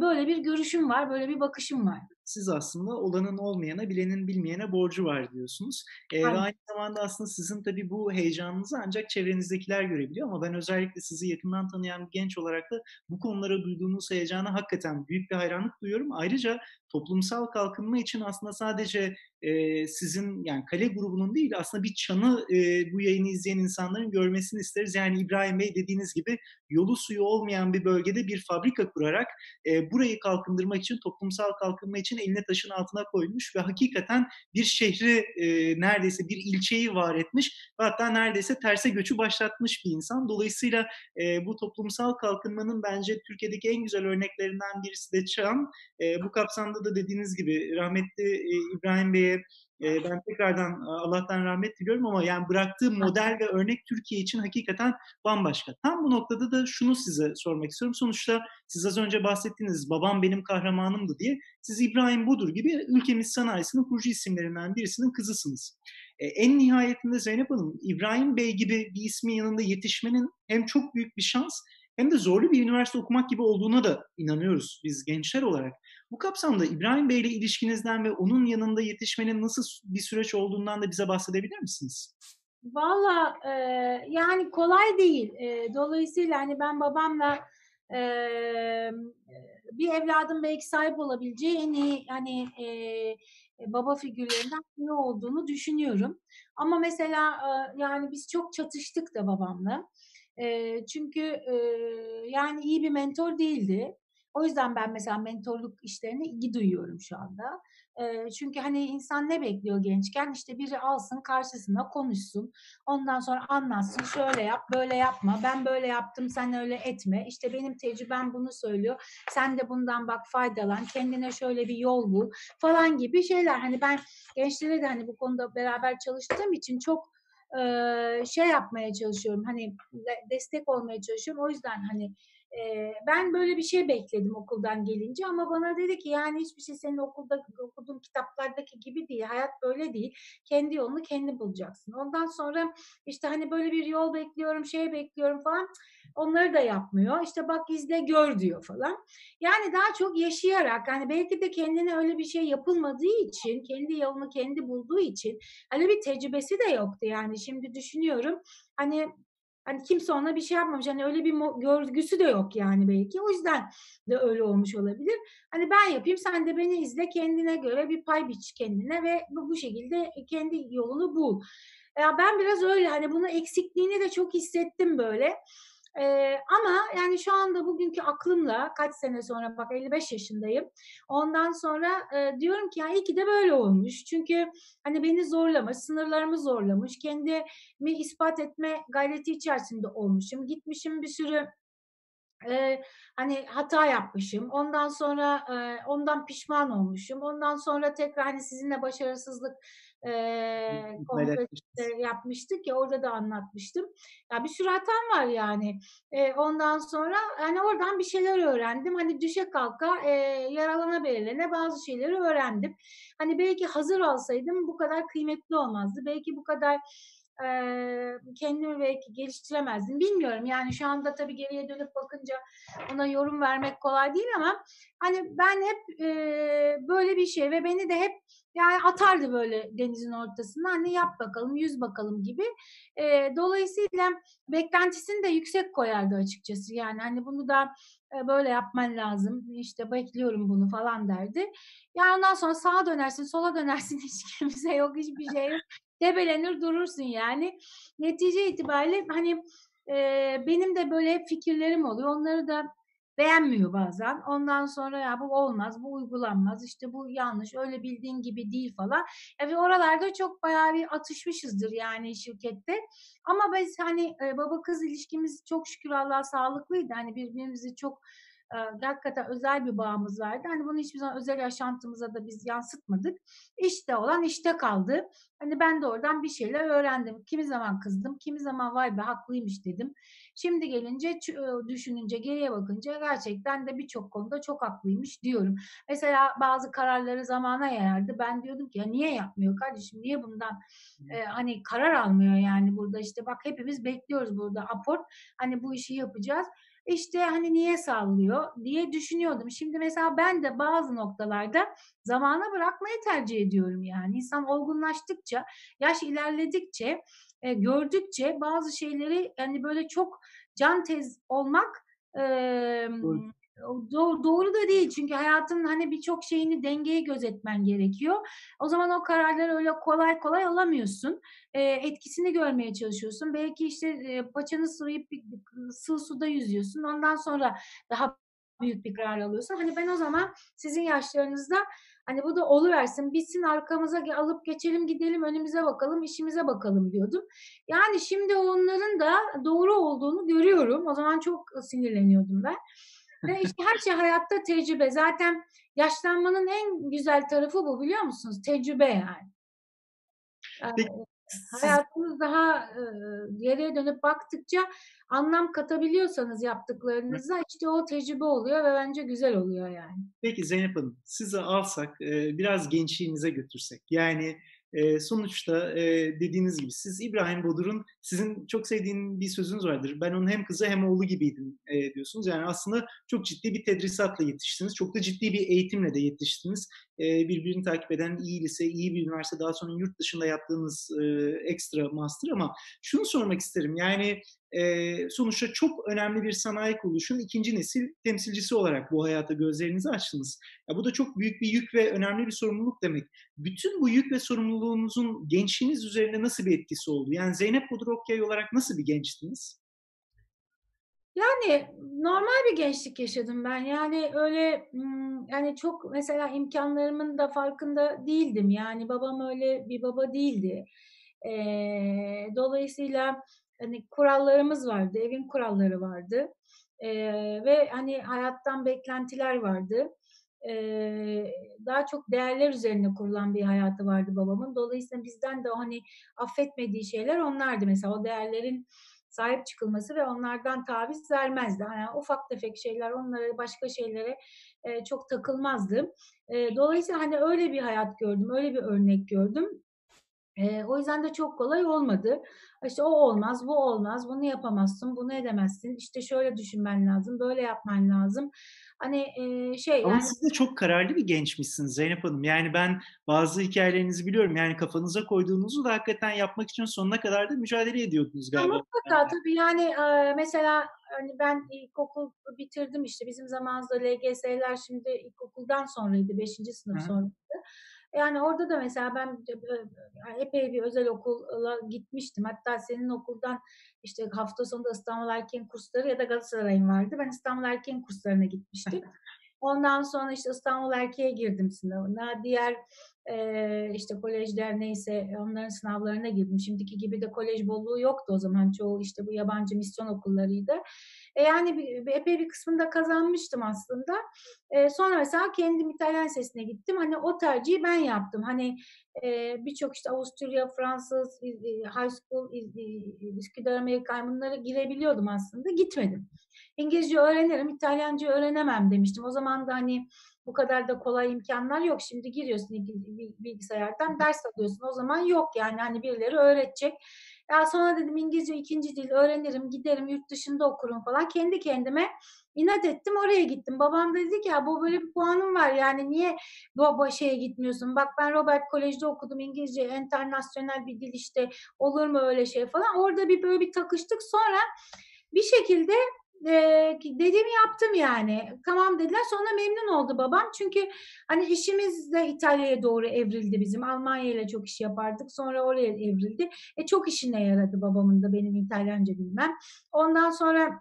Böyle bir görüşüm var, böyle bir bakışım var siz aslında olanın olmayana, bilenin bilmeyene borcu var diyorsunuz. E, ve aynı zamanda aslında sizin tabii bu heyecanınızı ancak çevrenizdekiler görebiliyor ama ben özellikle sizi yakından tanıyan bir genç olarak da bu konulara duyduğunuz heyecana hakikaten büyük bir hayranlık duyuyorum. Ayrıca toplumsal kalkınma için aslında sadece e, sizin yani kale grubunun değil aslında bir çanı e, bu yayını izleyen insanların görmesini isteriz. Yani İbrahim Bey dediğiniz gibi yolu suyu olmayan bir bölgede bir fabrika kurarak e, burayı kalkındırmak için toplumsal kalkınma için eline taşın altına koymuş ve hakikaten bir şehri e, neredeyse bir ilçeyi var etmiş ve hatta neredeyse terse göçü başlatmış bir insan. Dolayısıyla e, bu toplumsal kalkınmanın bence Türkiye'deki en güzel örneklerinden birisi de Çan. E, bu kapsamda da dediğiniz gibi rahmetli e, İbrahim Bey'e e, ben tekrardan Allah'tan rahmet diliyorum ama yani bıraktığı model ve örnek Türkiye için hakikaten bambaşka. Tam bu noktada da şunu size sormak istiyorum. Sonuçta siz az önce bahsettiğiniz babam benim kahramanımdı diye siz İbrahim Budur gibi ülkemiz sanayisinin kurucu isimlerinden birisinin kızısınız. E, en nihayetinde Zeynep Hanım, İbrahim Bey gibi bir ismin yanında yetişmenin hem çok büyük bir şans hem de zorlu bir üniversite okumak gibi olduğuna da inanıyoruz biz gençler olarak. Bu kapsamda İbrahim Bey ile ilişkinizden ve onun yanında yetişmenin nasıl bir süreç olduğundan da bize bahsedebilir misiniz? Valla e, yani kolay değil. E, dolayısıyla hani ben babamla e, bir evladım belki sahip olabileceği en iyi hani e, baba figürlerinden ne olduğunu düşünüyorum. Ama mesela e, yani biz çok çatıştık da babamla. E, çünkü e, yani iyi bir mentor değildi. O yüzden ben mesela mentorluk işlerine ilgi duyuyorum şu anda. E, çünkü hani insan ne bekliyor gençken? İşte biri alsın karşısına konuşsun. Ondan sonra anlatsın. Şöyle yap, böyle yapma. Ben böyle yaptım, sen öyle etme. İşte benim tecrübem bunu söylüyor. Sen de bundan bak faydalan. Kendine şöyle bir yol bul falan gibi şeyler. Hani ben gençlere de hani bu konuda beraber çalıştığım için çok şey yapmaya çalışıyorum. Hani destek olmaya çalışıyorum. O yüzden hani ben böyle bir şey bekledim okuldan gelince ama bana dedi ki yani hiçbir şey senin okulda okuduğun kitaplardaki gibi değil. Hayat böyle değil. Kendi yolunu kendi bulacaksın. Ondan sonra işte hani böyle bir yol bekliyorum, şey bekliyorum falan. Onları da yapmıyor. İşte bak izle gör diyor falan. Yani daha çok yaşayarak hani belki de kendine öyle bir şey yapılmadığı için, kendi yolunu kendi bulduğu için hani bir tecrübesi de yoktu yani. Şimdi düşünüyorum hani Hani kimse ona bir şey yapmamış. Hani öyle bir görgüsü de yok yani belki. O yüzden de öyle olmuş olabilir. Hani ben yapayım sen de beni izle kendine göre bir pay biç kendine ve bu, şekilde kendi yolunu bul. Ya ben biraz öyle hani bunu eksikliğini de çok hissettim böyle. Ee, ama yani şu anda bugünkü aklımla kaç sene sonra bak 55 yaşındayım. Ondan sonra e, diyorum ki ya iyi ki de böyle olmuş. Çünkü hani beni zorlamış, sınırlarımı zorlamış. Kendimi ispat etme gayreti içerisinde olmuşum. Gitmişim bir sürü e, hani hata yapmışım. Ondan sonra e, ondan pişman olmuşum. Ondan sonra tekrar hani sizinle başarısızlık e, konferansı yapmıştık ya orada da anlatmıştım. Ya bir sürü hatam var yani. E, ondan sonra hani oradan bir şeyler öğrendim. Hani düşe kalka e, yaralana belirlene bazı şeyleri öğrendim. Hani belki hazır olsaydım bu kadar kıymetli olmazdı. Belki bu kadar e, kendimi belki geliştiremezdim. Bilmiyorum yani şu anda tabii geriye dönüp bakınca ona yorum vermek kolay değil ama hani ben hep e, böyle bir şey ve beni de hep yani atardı böyle denizin ortasına hani yap bakalım yüz bakalım gibi. E, dolayısıyla beklentisini de yüksek koyardı açıkçası. Yani hani bunu da e, böyle yapman lazım işte bekliyorum bunu falan derdi. Yani ondan sonra sağa dönersin sola dönersin hiç kimse yok hiçbir şey yok debelenir durursun yani. Netice itibariyle hani e, benim de böyle fikirlerim oluyor. Onları da beğenmiyor bazen. Ondan sonra ya bu olmaz, bu uygulanmaz, işte bu yanlış, öyle bildiğin gibi değil falan. Yani oralarda çok bayağı bir atışmışızdır yani şirkette. Ama biz hani baba kız ilişkimiz çok şükür Allah sağlıklıydı. Hani birbirimizi çok hakikaten özel bir bağımız vardı. Hani bunu hiçbir zaman özel yaşantımıza da biz yansıtmadık. İşte olan işte kaldı. Hani ben de oradan bir şeyler öğrendim. Kimi zaman kızdım, kimi zaman vay be haklıymış dedim. Şimdi gelince düşününce, geriye bakınca gerçekten de birçok konuda çok haklıymış diyorum. Mesela bazı kararları zamana yayardı. Ben diyordum ki ya niye yapmıyor kardeşim? Niye bundan e, hani karar almıyor yani burada işte bak hepimiz bekliyoruz burada aport. Hani bu işi yapacağız işte hani niye sallıyor diye düşünüyordum. Şimdi mesela ben de bazı noktalarda zamana bırakmayı tercih ediyorum yani. İnsan olgunlaştıkça, yaş ilerledikçe, e, gördükçe bazı şeyleri yani böyle çok can tez olmak e, doğru, doğru da değil çünkü hayatın hani birçok şeyini dengeye gözetmen gerekiyor. O zaman o kararları öyle kolay kolay alamıyorsun. E, etkisini görmeye çalışıyorsun. Belki işte e, paçanı sıvayıp sığ suda yüzüyorsun. Ondan sonra daha büyük bir karar alıyorsun. Hani ben o zaman sizin yaşlarınızda hani bu da oluversin bitsin arkamıza alıp geçelim gidelim önümüze bakalım işimize bakalım diyordum. Yani şimdi onların da doğru olduğunu görüyorum. O zaman çok sinirleniyordum ben. Ve işte her şey hayatta tecrübe. Zaten yaşlanmanın en güzel tarafı bu biliyor musunuz? Tecrübe yani. Peki, hayatınız daha e, geriye dönüp baktıkça anlam katabiliyorsanız yaptıklarınıza işte o tecrübe oluyor ve bence güzel oluyor yani. Peki Zeynep Hanım sizi alsak e, biraz gençliğinize götürsek yani e, sonuçta e, dediğiniz gibi siz İbrahim Bodur'un sizin çok sevdiğin bir sözünüz vardır. Ben onun hem kızı hem oğlu gibiydim e, diyorsunuz. Yani aslında çok ciddi bir tedrisatla yetiştiniz. Çok da ciddi bir eğitimle de yetiştiniz. E, birbirini takip eden iyi lise, iyi bir üniversite, daha sonra yurt dışında yaptığınız e, ekstra master ama şunu sormak isterim. Yani e, sonuçta çok önemli bir sanayi kuruluşun ikinci nesil temsilcisi olarak bu hayata gözlerinizi açtınız. Ya bu da çok büyük bir yük ve önemli bir sorumluluk demek. Bütün bu yük ve sorumluluğunuzun gençliğiniz üzerinde nasıl bir etkisi oldu? Yani Zeynep Bodrokyay olarak nasıl bir gençtiniz? Yani normal bir gençlik yaşadım ben. Yani öyle yani çok mesela imkanlarımın da farkında değildim. Yani babam öyle bir baba değildi. Ee, dolayısıyla hani kurallarımız vardı, evin kuralları vardı e, ve hani hayattan beklentiler vardı. E, daha çok değerler üzerine kurulan bir hayatı vardı babamın. Dolayısıyla bizden de hani affetmediği şeyler onlardı. Mesela o değerlerin sahip çıkılması ve onlardan taviz vermezdi. Yani ufak tefek şeyler onlara başka şeylere e, çok takılmazdı. E, dolayısıyla hani öyle bir hayat gördüm, öyle bir örnek gördüm. E, o yüzden de çok kolay olmadı. İşte o olmaz, bu olmaz, bunu yapamazsın, bunu edemezsin. İşte şöyle düşünmen lazım, böyle yapman lazım. Hani e, şey Ama yani... siz de çok kararlı bir gençmişsiniz Zeynep Hanım. Yani ben bazı hikayelerinizi biliyorum. Yani kafanıza koyduğunuzu da hakikaten yapmak için sonuna kadar da mücadele ediyordunuz galiba. Ama mutlaka tabii yani e, mesela hani ben ilkokul bitirdim işte bizim zamanımızda LGS'ler şimdi ilkokuldan sonraydı, 5. sınıf sonraydı. Yani orada da mesela ben epey bir özel okula gitmiştim. Hatta senin okuldan işte hafta sonunda İstanbul Erken kursları ya da Galatasaray'ın vardı. Ben İstanbul Erken kurslarına gitmiştim. Ondan sonra işte İstanbul Erkeğe girdim sınavına. Diğer e, işte kolejler neyse onların sınavlarına girdim. Şimdiki gibi de kolej bolluğu yoktu o zaman. Çoğu işte bu yabancı misyon okullarıydı. E yani bir, bir, epey bir kısmını da kazanmıştım aslında. E, sonra mesela kendim İtalyan sesine gittim. Hani o tercihi ben yaptım. Hani e, birçok işte Avusturya, Fransız, High School, Üsküdar Amerikan bunları girebiliyordum aslında. Gitmedim. İngilizce öğrenirim, İtalyanca öğrenemem demiştim. O zaman da hani bu kadar da kolay imkanlar yok. Şimdi giriyorsun bilgisayardan ders alıyorsun. O zaman yok yani hani birileri öğretecek. Ya sonra dedim İngilizce ikinci dil öğrenirim, giderim yurt dışında okurum falan. Kendi kendime inat ettim oraya gittim. Babam dedi ki ya bu böyle bir puanım var yani niye bu şeye gitmiyorsun? Bak ben Robert Kolej'de okudum İngilizce internasyonel bir dil işte olur mu öyle şey falan. Orada bir böyle bir takıştık sonra bir şekilde e, dediğimi yaptım yani. Tamam dediler. Sonra memnun oldu babam. Çünkü hani işimiz de İtalya'ya doğru evrildi bizim. Almanya ile çok iş yapardık. Sonra oraya evrildi. E çok işine yaradı babamın da benim İtalyanca bilmem. Ondan sonra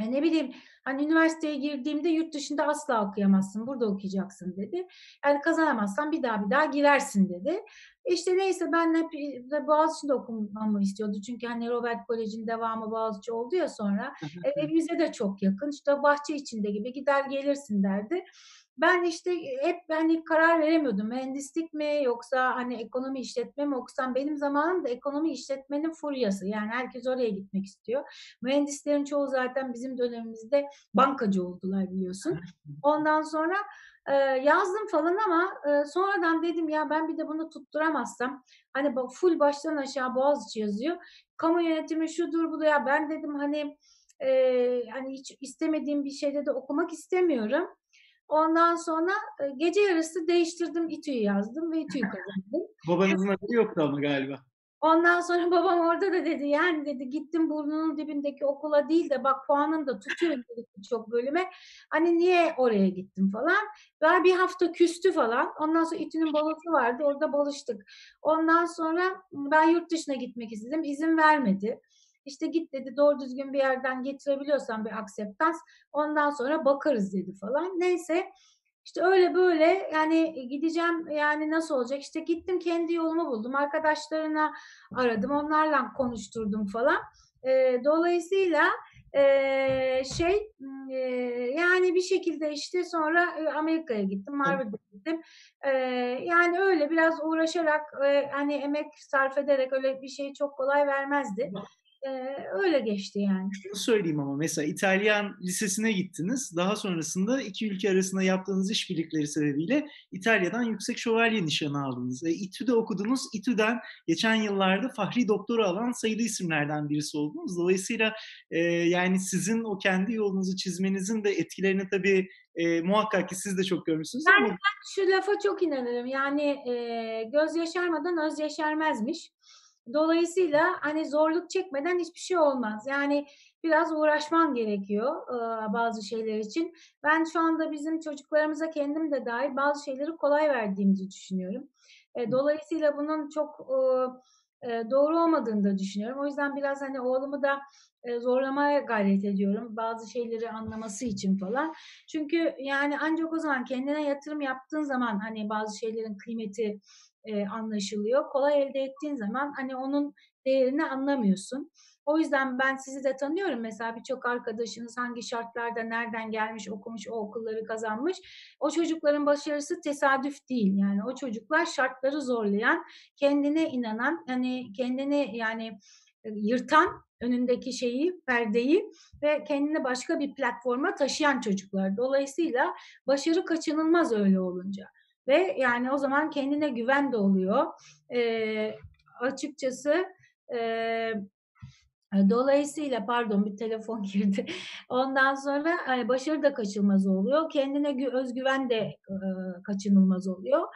e, ne bileyim Hani üniversiteye girdiğimde yurt dışında asla okuyamazsın. Burada okuyacaksın dedi. Yani kazanamazsan bir daha bir daha girersin dedi. İşte neyse ben hep Boğaziçi'nde okumamı istiyordu. Çünkü hani Robert Kolej'in devamı Boğaziçi oldu ya sonra. Evimize de çok yakın. İşte bahçe içinde gibi gider gelirsin derdi ben işte hep hani karar veremiyordum. Mühendislik mi yoksa hani ekonomi işletme mi okusam benim zamanımda ekonomi işletmenin furyası. Yani herkes oraya gitmek istiyor. Mühendislerin çoğu zaten bizim dönemimizde bankacı oldular biliyorsun. Ondan sonra e, yazdım falan ama e, sonradan dedim ya ben bir de bunu tutturamazsam hani full baştan aşağı Boğaziçi yazıyor. Kamu yönetimi şudur bu da ya ben dedim hani e, hani hiç istemediğim bir şeyde de okumak istemiyorum. Ondan sonra e, gece yarısı değiştirdim İTÜ'yü yazdım ve İTÜ'yü kazandım. Babanızın haberi yoktu ama galiba. Ondan sonra babam orada da dedi yani dedi gittim burnunun dibindeki okula değil de bak puanın da tutuyor dedi çok bölüme. Hani niye oraya gittim falan. Ve bir hafta küstü falan. Ondan sonra İTÜ'nün balosu vardı orada balıştık. Ondan sonra ben yurt dışına gitmek istedim. izin vermedi. İşte git dedi doğru düzgün bir yerden getirebiliyorsan bir akseptans ondan sonra bakarız dedi falan. Neyse işte öyle böyle yani gideceğim yani nasıl olacak işte gittim kendi yolumu buldum arkadaşlarına aradım onlarla konuşturdum falan. E, dolayısıyla e, şey e, yani bir şekilde işte sonra Amerika'ya gittim Harvard'a gittim e, yani öyle biraz uğraşarak e, hani emek sarf ederek öyle bir şey çok kolay vermezdi. Ee, öyle geçti yani. Şunu söyleyeyim ama mesela İtalyan lisesine gittiniz. Daha sonrasında iki ülke arasında yaptığınız işbirlikleri sebebiyle İtalya'dan yüksek şövalye nişanı aldınız. E, İTÜ'de okudunuz. İTÜ'den geçen yıllarda fahri doktora alan sayılı isimlerden birisi oldunuz. Dolayısıyla e, yani sizin o kendi yolunuzu çizmenizin de etkilerini tabii e, muhakkak ki siz de çok görmüşsünüz. Yani ama... ben şu lafa çok inanırım. Yani e, göz yaşarmadan öz yaşarmazmış. Dolayısıyla hani zorluk çekmeden hiçbir şey olmaz. Yani biraz uğraşman gerekiyor e, bazı şeyler için. Ben şu anda bizim çocuklarımıza kendim de dahil bazı şeyleri kolay verdiğimizi düşünüyorum. E, dolayısıyla bunun çok e, doğru olmadığını da düşünüyorum. O yüzden biraz hani oğlumu da zorlamaya gayret ediyorum bazı şeyleri anlaması için falan. Çünkü yani ancak o zaman kendine yatırım yaptığın zaman hani bazı şeylerin kıymeti e, anlaşılıyor. Kolay elde ettiğin zaman hani onun değerini anlamıyorsun. O yüzden ben sizi de tanıyorum. Mesela birçok arkadaşınız hangi şartlarda nereden gelmiş, okumuş, o okulları kazanmış. O çocukların başarısı tesadüf değil. Yani o çocuklar şartları zorlayan, kendine inanan, hani kendini yani yırtan önündeki şeyi, perdeyi ve kendini başka bir platforma taşıyan çocuklar. Dolayısıyla başarı kaçınılmaz öyle olunca ve yani o zaman kendine güven de oluyor. E, açıkçası e, Dolayısıyla pardon bir telefon girdi. Ondan sonra yani başarı da kaçılmaz oluyor. Kendine özgüven de e, kaçınılmaz oluyor.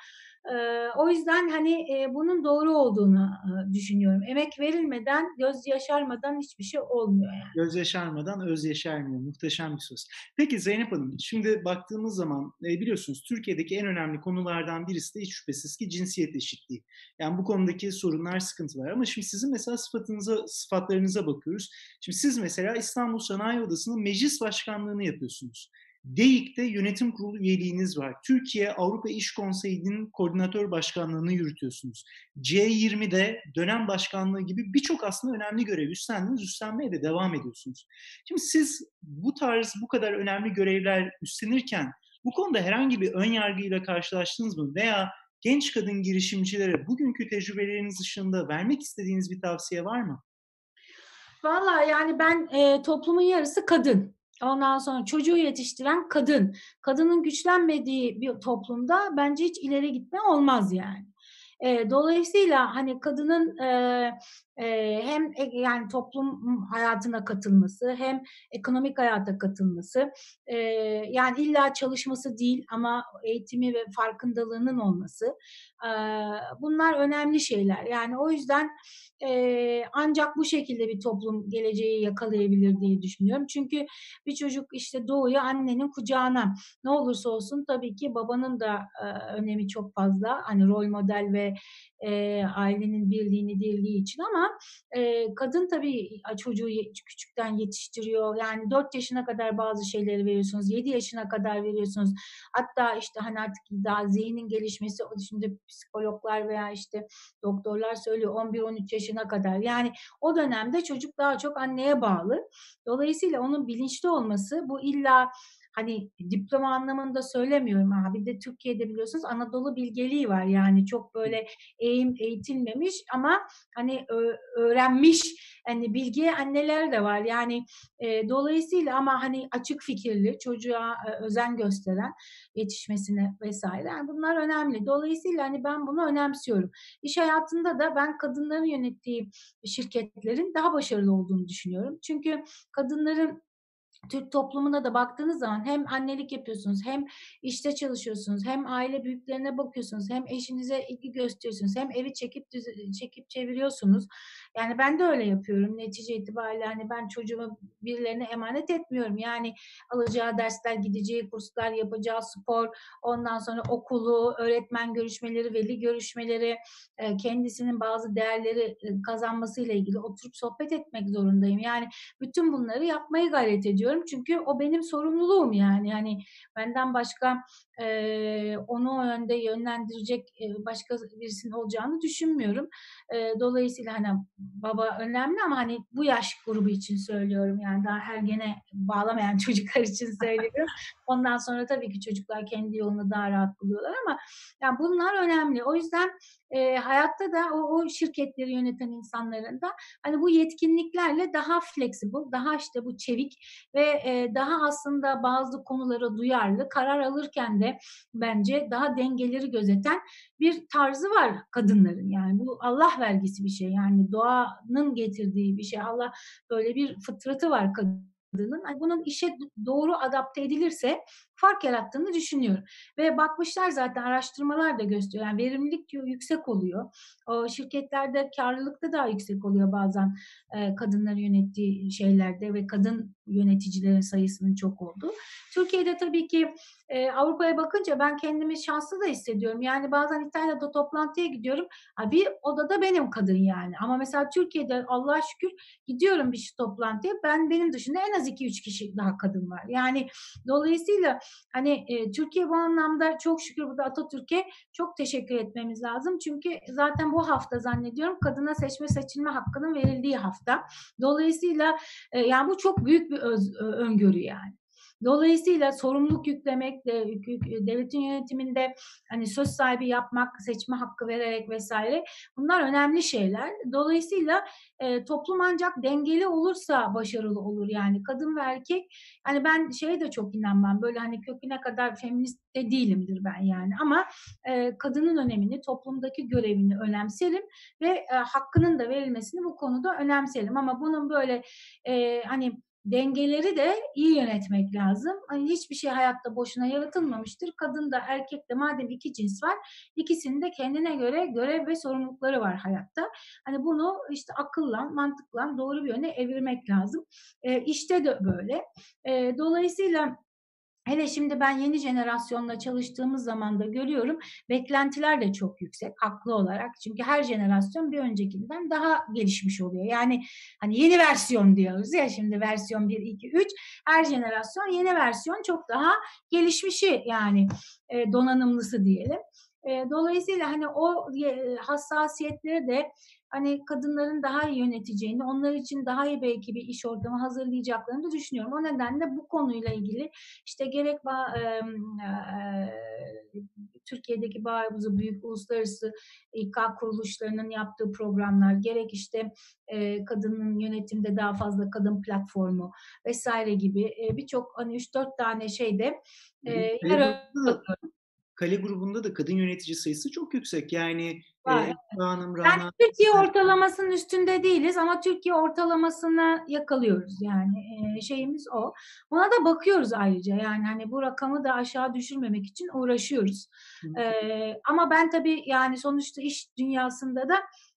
O yüzden hani bunun doğru olduğunu düşünüyorum. Emek verilmeden, göz yaşarmadan hiçbir şey olmuyor yani. Göz yaşarmadan öz yaşarmıyor. Muhteşem bir söz. Peki Zeynep Hanım, şimdi baktığımız zaman e, biliyorsunuz Türkiye'deki en önemli konulardan birisi de hiç şüphesiz ki cinsiyet eşitliği. Yani bu konudaki sorunlar, sıkıntılar. Ama şimdi sizin mesela sıfatınıza, sıfatlarınıza bakıyoruz. Şimdi siz mesela İstanbul Sanayi Odası'nın meclis başkanlığını yapıyorsunuz. DEİK'te yönetim kurulu üyeliğiniz var. Türkiye Avrupa İş Konseyi'nin koordinatör başkanlığını yürütüyorsunuz. C20'de dönem başkanlığı gibi birçok aslında önemli görev üstlendiniz, üstlenmeye de devam ediyorsunuz. Şimdi siz bu tarz bu kadar önemli görevler üstlenirken bu konuda herhangi bir ön yargıyla karşılaştınız mı? Veya genç kadın girişimcilere bugünkü tecrübeleriniz dışında vermek istediğiniz bir tavsiye var mı? Valla yani ben e, toplumun yarısı kadın. Ondan sonra çocuğu yetiştiren kadın. Kadının güçlenmediği bir toplumda bence hiç ileri gitme olmaz yani. E, dolayısıyla hani kadının e, e, hem e, yani toplum hayatına katılması hem ekonomik hayata katılması e, yani illa çalışması değil ama eğitimi ve farkındalığının olması bunlar önemli şeyler. Yani o yüzden ancak bu şekilde bir toplum geleceği yakalayabilir diye düşünüyorum. Çünkü bir çocuk işte doğuyor annenin kucağına. Ne olursa olsun tabii ki babanın da önemi çok fazla. Hani rol model ve ailenin birliğini dirliği için ama kadın tabii çocuğu küçükten yetiştiriyor. Yani 4 yaşına kadar bazı şeyleri veriyorsunuz. 7 yaşına kadar veriyorsunuz. Hatta işte hani artık daha zihnin gelişmesi şimdi psikologlar veya işte doktorlar söylüyor 11-13 yaşına kadar. Yani o dönemde çocuk daha çok anneye bağlı. Dolayısıyla onun bilinçli olması bu illa hani diploma anlamında söylemiyorum abi de Türkiye'de biliyorsunuz Anadolu bilgeliği var yani çok böyle eğim eğitilmemiş ama hani öğrenmiş hani bilgi anneler de var yani e, dolayısıyla ama hani açık fikirli çocuğa e, özen gösteren yetişmesine vesaire yani bunlar önemli. Dolayısıyla hani ben bunu önemsiyorum. İş hayatında da ben kadınların yönettiği şirketlerin daha başarılı olduğunu düşünüyorum. Çünkü kadınların Türk toplumuna da baktığınız zaman hem annelik yapıyorsunuz, hem işte çalışıyorsunuz, hem aile büyüklerine bakıyorsunuz, hem eşinize ilgi gösteriyorsunuz, hem evi çekip çekip çeviriyorsunuz. Yani ben de öyle yapıyorum. Netice itibariyle hani ben çocuğumu birilerine emanet etmiyorum. Yani alacağı dersler, gideceği kurslar, yapacağı spor, ondan sonra okulu, öğretmen görüşmeleri, veli görüşmeleri, kendisinin bazı değerleri kazanmasıyla ilgili oturup sohbet etmek zorundayım. Yani bütün bunları yapmayı gayret ediyorum. Çünkü o benim sorumluluğum yani. Yani benden başka e, onu o yönde yönlendirecek e, başka birisinin olacağını düşünmüyorum. E, dolayısıyla hani baba önemli ama hani bu yaş grubu için söylüyorum. Yani daha ergene bağlamayan çocuklar için söylüyorum. Ondan sonra tabii ki çocuklar kendi yolunu daha rahat buluyorlar ama yani bunlar önemli. O yüzden e, hayatta da o, o şirketleri yöneten insanların da hani bu yetkinliklerle daha flexible, daha işte bu çevik ve e, daha aslında bazı konulara duyarlı, karar alırken de bence daha dengeleri gözeten bir tarzı var kadınların. Yani bu Allah vergisi bir şey. Yani doğanın getirdiği bir şey. Allah böyle bir fıtratı var kadın yapıldığının bunun işe doğru adapte edilirse fark yarattığını düşünüyorum. Ve bakmışlar zaten araştırmalar da gösteriyor. Yani verimlilik yüksek oluyor. O şirketlerde karlılık da daha yüksek oluyor bazen e, kadınların yönettiği şeylerde ve kadın yöneticilerin sayısının çok olduğu. Türkiye'de tabii ki e, Avrupa'ya bakınca ben kendimi şanslı da hissediyorum. Yani bazen İtalya'da toplantıya gidiyorum. Bir odada benim kadın yani. Ama mesela Türkiye'de Allah'a şükür gidiyorum bir toplantıya. Ben benim dışında en az 2-3 kişi daha kadın var. Yani dolayısıyla hani e, Türkiye bu anlamda çok şükür burada Atatürk'e çok teşekkür etmemiz lazım. Çünkü zaten bu hafta zannediyorum kadına seçme seçilme hakkının verildiği hafta. Dolayısıyla e, yani bu çok büyük bir öz, öngörü yani. Dolayısıyla sorumluluk yüklemek, de, devletin yönetiminde hani söz sahibi yapmak, seçme hakkı vererek vesaire bunlar önemli şeyler. Dolayısıyla e, toplum ancak dengeli olursa başarılı olur yani kadın ve erkek. Hani ben şeye de çok inanmam böyle hani köküne kadar feminist de değilimdir ben yani ama e, kadının önemini, toplumdaki görevini önemserim ve e, hakkının da verilmesini bu konuda önemserim ama bunun böyle e, hani dengeleri de iyi yönetmek lazım. Hani hiçbir şey hayatta boşuna yaratılmamıştır. Kadın da erkek de madem iki cins var, ikisinin de kendine göre görev ve sorumlulukları var hayatta. Hani bunu işte akılla, mantıkla doğru bir yöne evirmek lazım. E, işte de böyle. E, dolayısıyla Hele şimdi ben yeni jenerasyonla çalıştığımız zaman da görüyorum beklentiler de çok yüksek haklı olarak. Çünkü her jenerasyon bir öncekinden daha gelişmiş oluyor. Yani hani yeni versiyon diyoruz ya şimdi versiyon 1, 2, 3 her jenerasyon yeni versiyon çok daha gelişmişi yani e, donanımlısı diyelim. E, dolayısıyla hani o e, hassasiyetleri de hani kadınların daha iyi yöneteceğini, onlar için daha iyi belki bir iş ortamı hazırlayacaklarını da düşünüyorum. O nedenle bu konuyla ilgili işte gerek e, e, Türkiye'deki bazı büyük uluslararası İK kuruluşlarının yaptığı programlar, gerek işte e, kadının yönetimde daha fazla kadın platformu vesaire gibi e, birçok hani 3-4 tane şeyde e, yer Kale grubunda da kadın yönetici sayısı çok yüksek. Yani Var. E, Hanım, Rana... Yani Türkiye ortalamasının üstünde değiliz ama Türkiye ortalamasını yakalıyoruz yani e, şeyimiz o. Ona da bakıyoruz ayrıca yani hani bu rakamı da aşağı düşürmemek için uğraşıyoruz. E, ama ben tabii yani sonuçta iş dünyasında da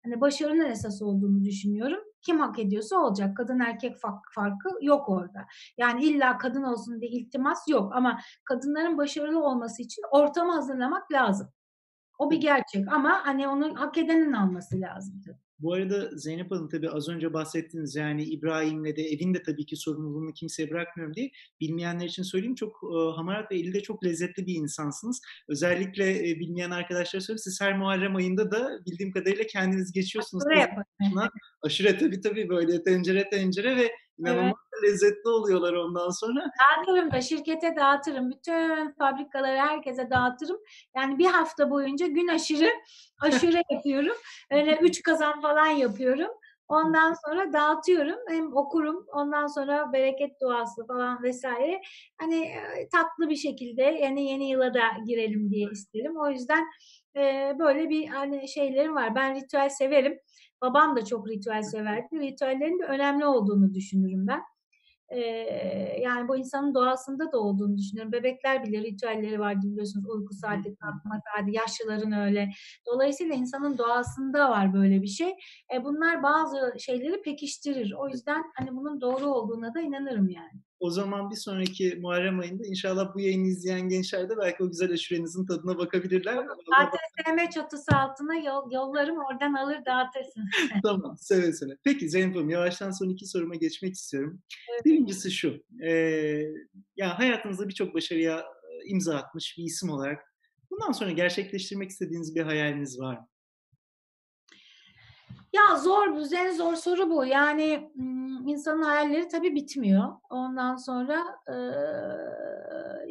hani başarının esas olduğunu düşünüyorum. Kim hak ediyorsa olacak. Kadın erkek farkı yok orada. Yani illa kadın olsun diye iltimas yok ama kadınların başarılı olması için ortamı hazırlamak lazım. O bir gerçek ama hani onun hak edenin alması lazım tabii. Bu arada Zeynep Hanım tabii az önce bahsettiniz yani İbrahim'le de evin de tabii ki sorumluluğunu kimseye bırakmıyorum diye. Bilmeyenler için söyleyeyim çok e, hamarat ve elde çok lezzetli bir insansınız. Özellikle e, bilmeyen arkadaşlar söyleyeyim siz her Muharrem ayında da bildiğim kadarıyla kendiniz geçiyorsunuz. Aşure yapın. Aşure tabii tabii böyle tencere tencere ve inanılmaz. Lezzetli oluyorlar ondan sonra. Dağıtırım da şirkete dağıtırım. Bütün fabrikaları herkese dağıtırım. Yani bir hafta boyunca gün aşırı aşure yapıyorum. Öyle üç kazan falan yapıyorum. Ondan sonra dağıtıyorum. Hem okurum. Ondan sonra bereket duası falan vesaire. Hani e, tatlı bir şekilde yani yeni yıla da girelim diye isterim. O yüzden e, böyle bir hani şeylerim var. Ben ritüel severim. Babam da çok ritüel severdi. Ritüellerin de önemli olduğunu düşünürüm ben. Yani bu insanın doğasında da olduğunu düşünüyorum. Bebekler bile ritüelleri vardı biliyorsunuz. Uyku saati, kalkma saati, yaşlıların öyle. Dolayısıyla insanın doğasında var böyle bir şey. E, bunlar bazı şeyleri pekiştirir. O yüzden hani bunun doğru olduğuna da inanırım yani. O zaman bir sonraki Muharrem ayında inşallah bu yayını izleyen gençler de belki o güzel aşurenizin tadına bakabilirler. ATSM çatısı altına yol, yollarım oradan alır dağıtırsın. tamam seve seve. Peki Zeynep Hanım yavaştan son iki soruma geçmek istiyorum. Evet. Birincisi şu. E, ya hayatınızda birçok başarıya imza atmış bir isim olarak bundan sonra gerçekleştirmek istediğiniz bir hayaliniz var mı? Ya zor, en zor soru bu. Yani insanın hayalleri tabii bitmiyor. Ondan sonra e,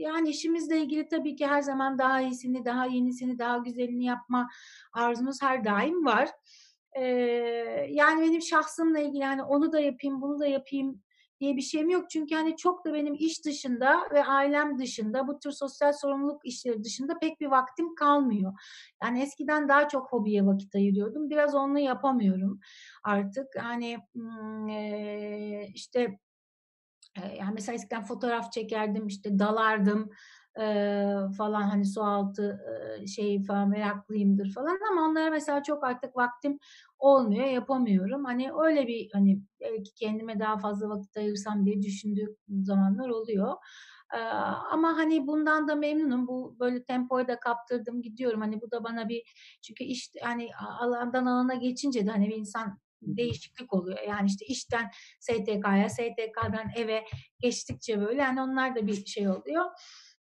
yani işimizle ilgili tabii ki her zaman daha iyisini, daha yenisini, daha güzelini yapma arzumuz her daim var. E, yani benim şahsımla ilgili yani onu da yapayım, bunu da yapayım diye bir şeyim yok. Çünkü hani çok da benim iş dışında ve ailem dışında bu tür sosyal sorumluluk işleri dışında pek bir vaktim kalmıyor. Yani eskiden daha çok hobiye vakit ayırıyordum. Biraz onu yapamıyorum artık. Hani işte yani mesela eskiden fotoğraf çekerdim, işte dalardım e, falan hani su altı e, şey falan meraklıyımdır falan ama onlara mesela çok artık vaktim olmuyor, yapamıyorum. Hani öyle bir hani belki kendime daha fazla vakit ayırsam diye düşündüğüm zamanlar oluyor. Ee, ama hani bundan da memnunum. Bu böyle tempoyu da kaptırdım gidiyorum. Hani bu da bana bir çünkü iş hani alandan alana geçince de hani bir insan değişiklik oluyor. Yani işte işten STK'ya, STK'dan eve geçtikçe böyle yani onlar da bir şey oluyor.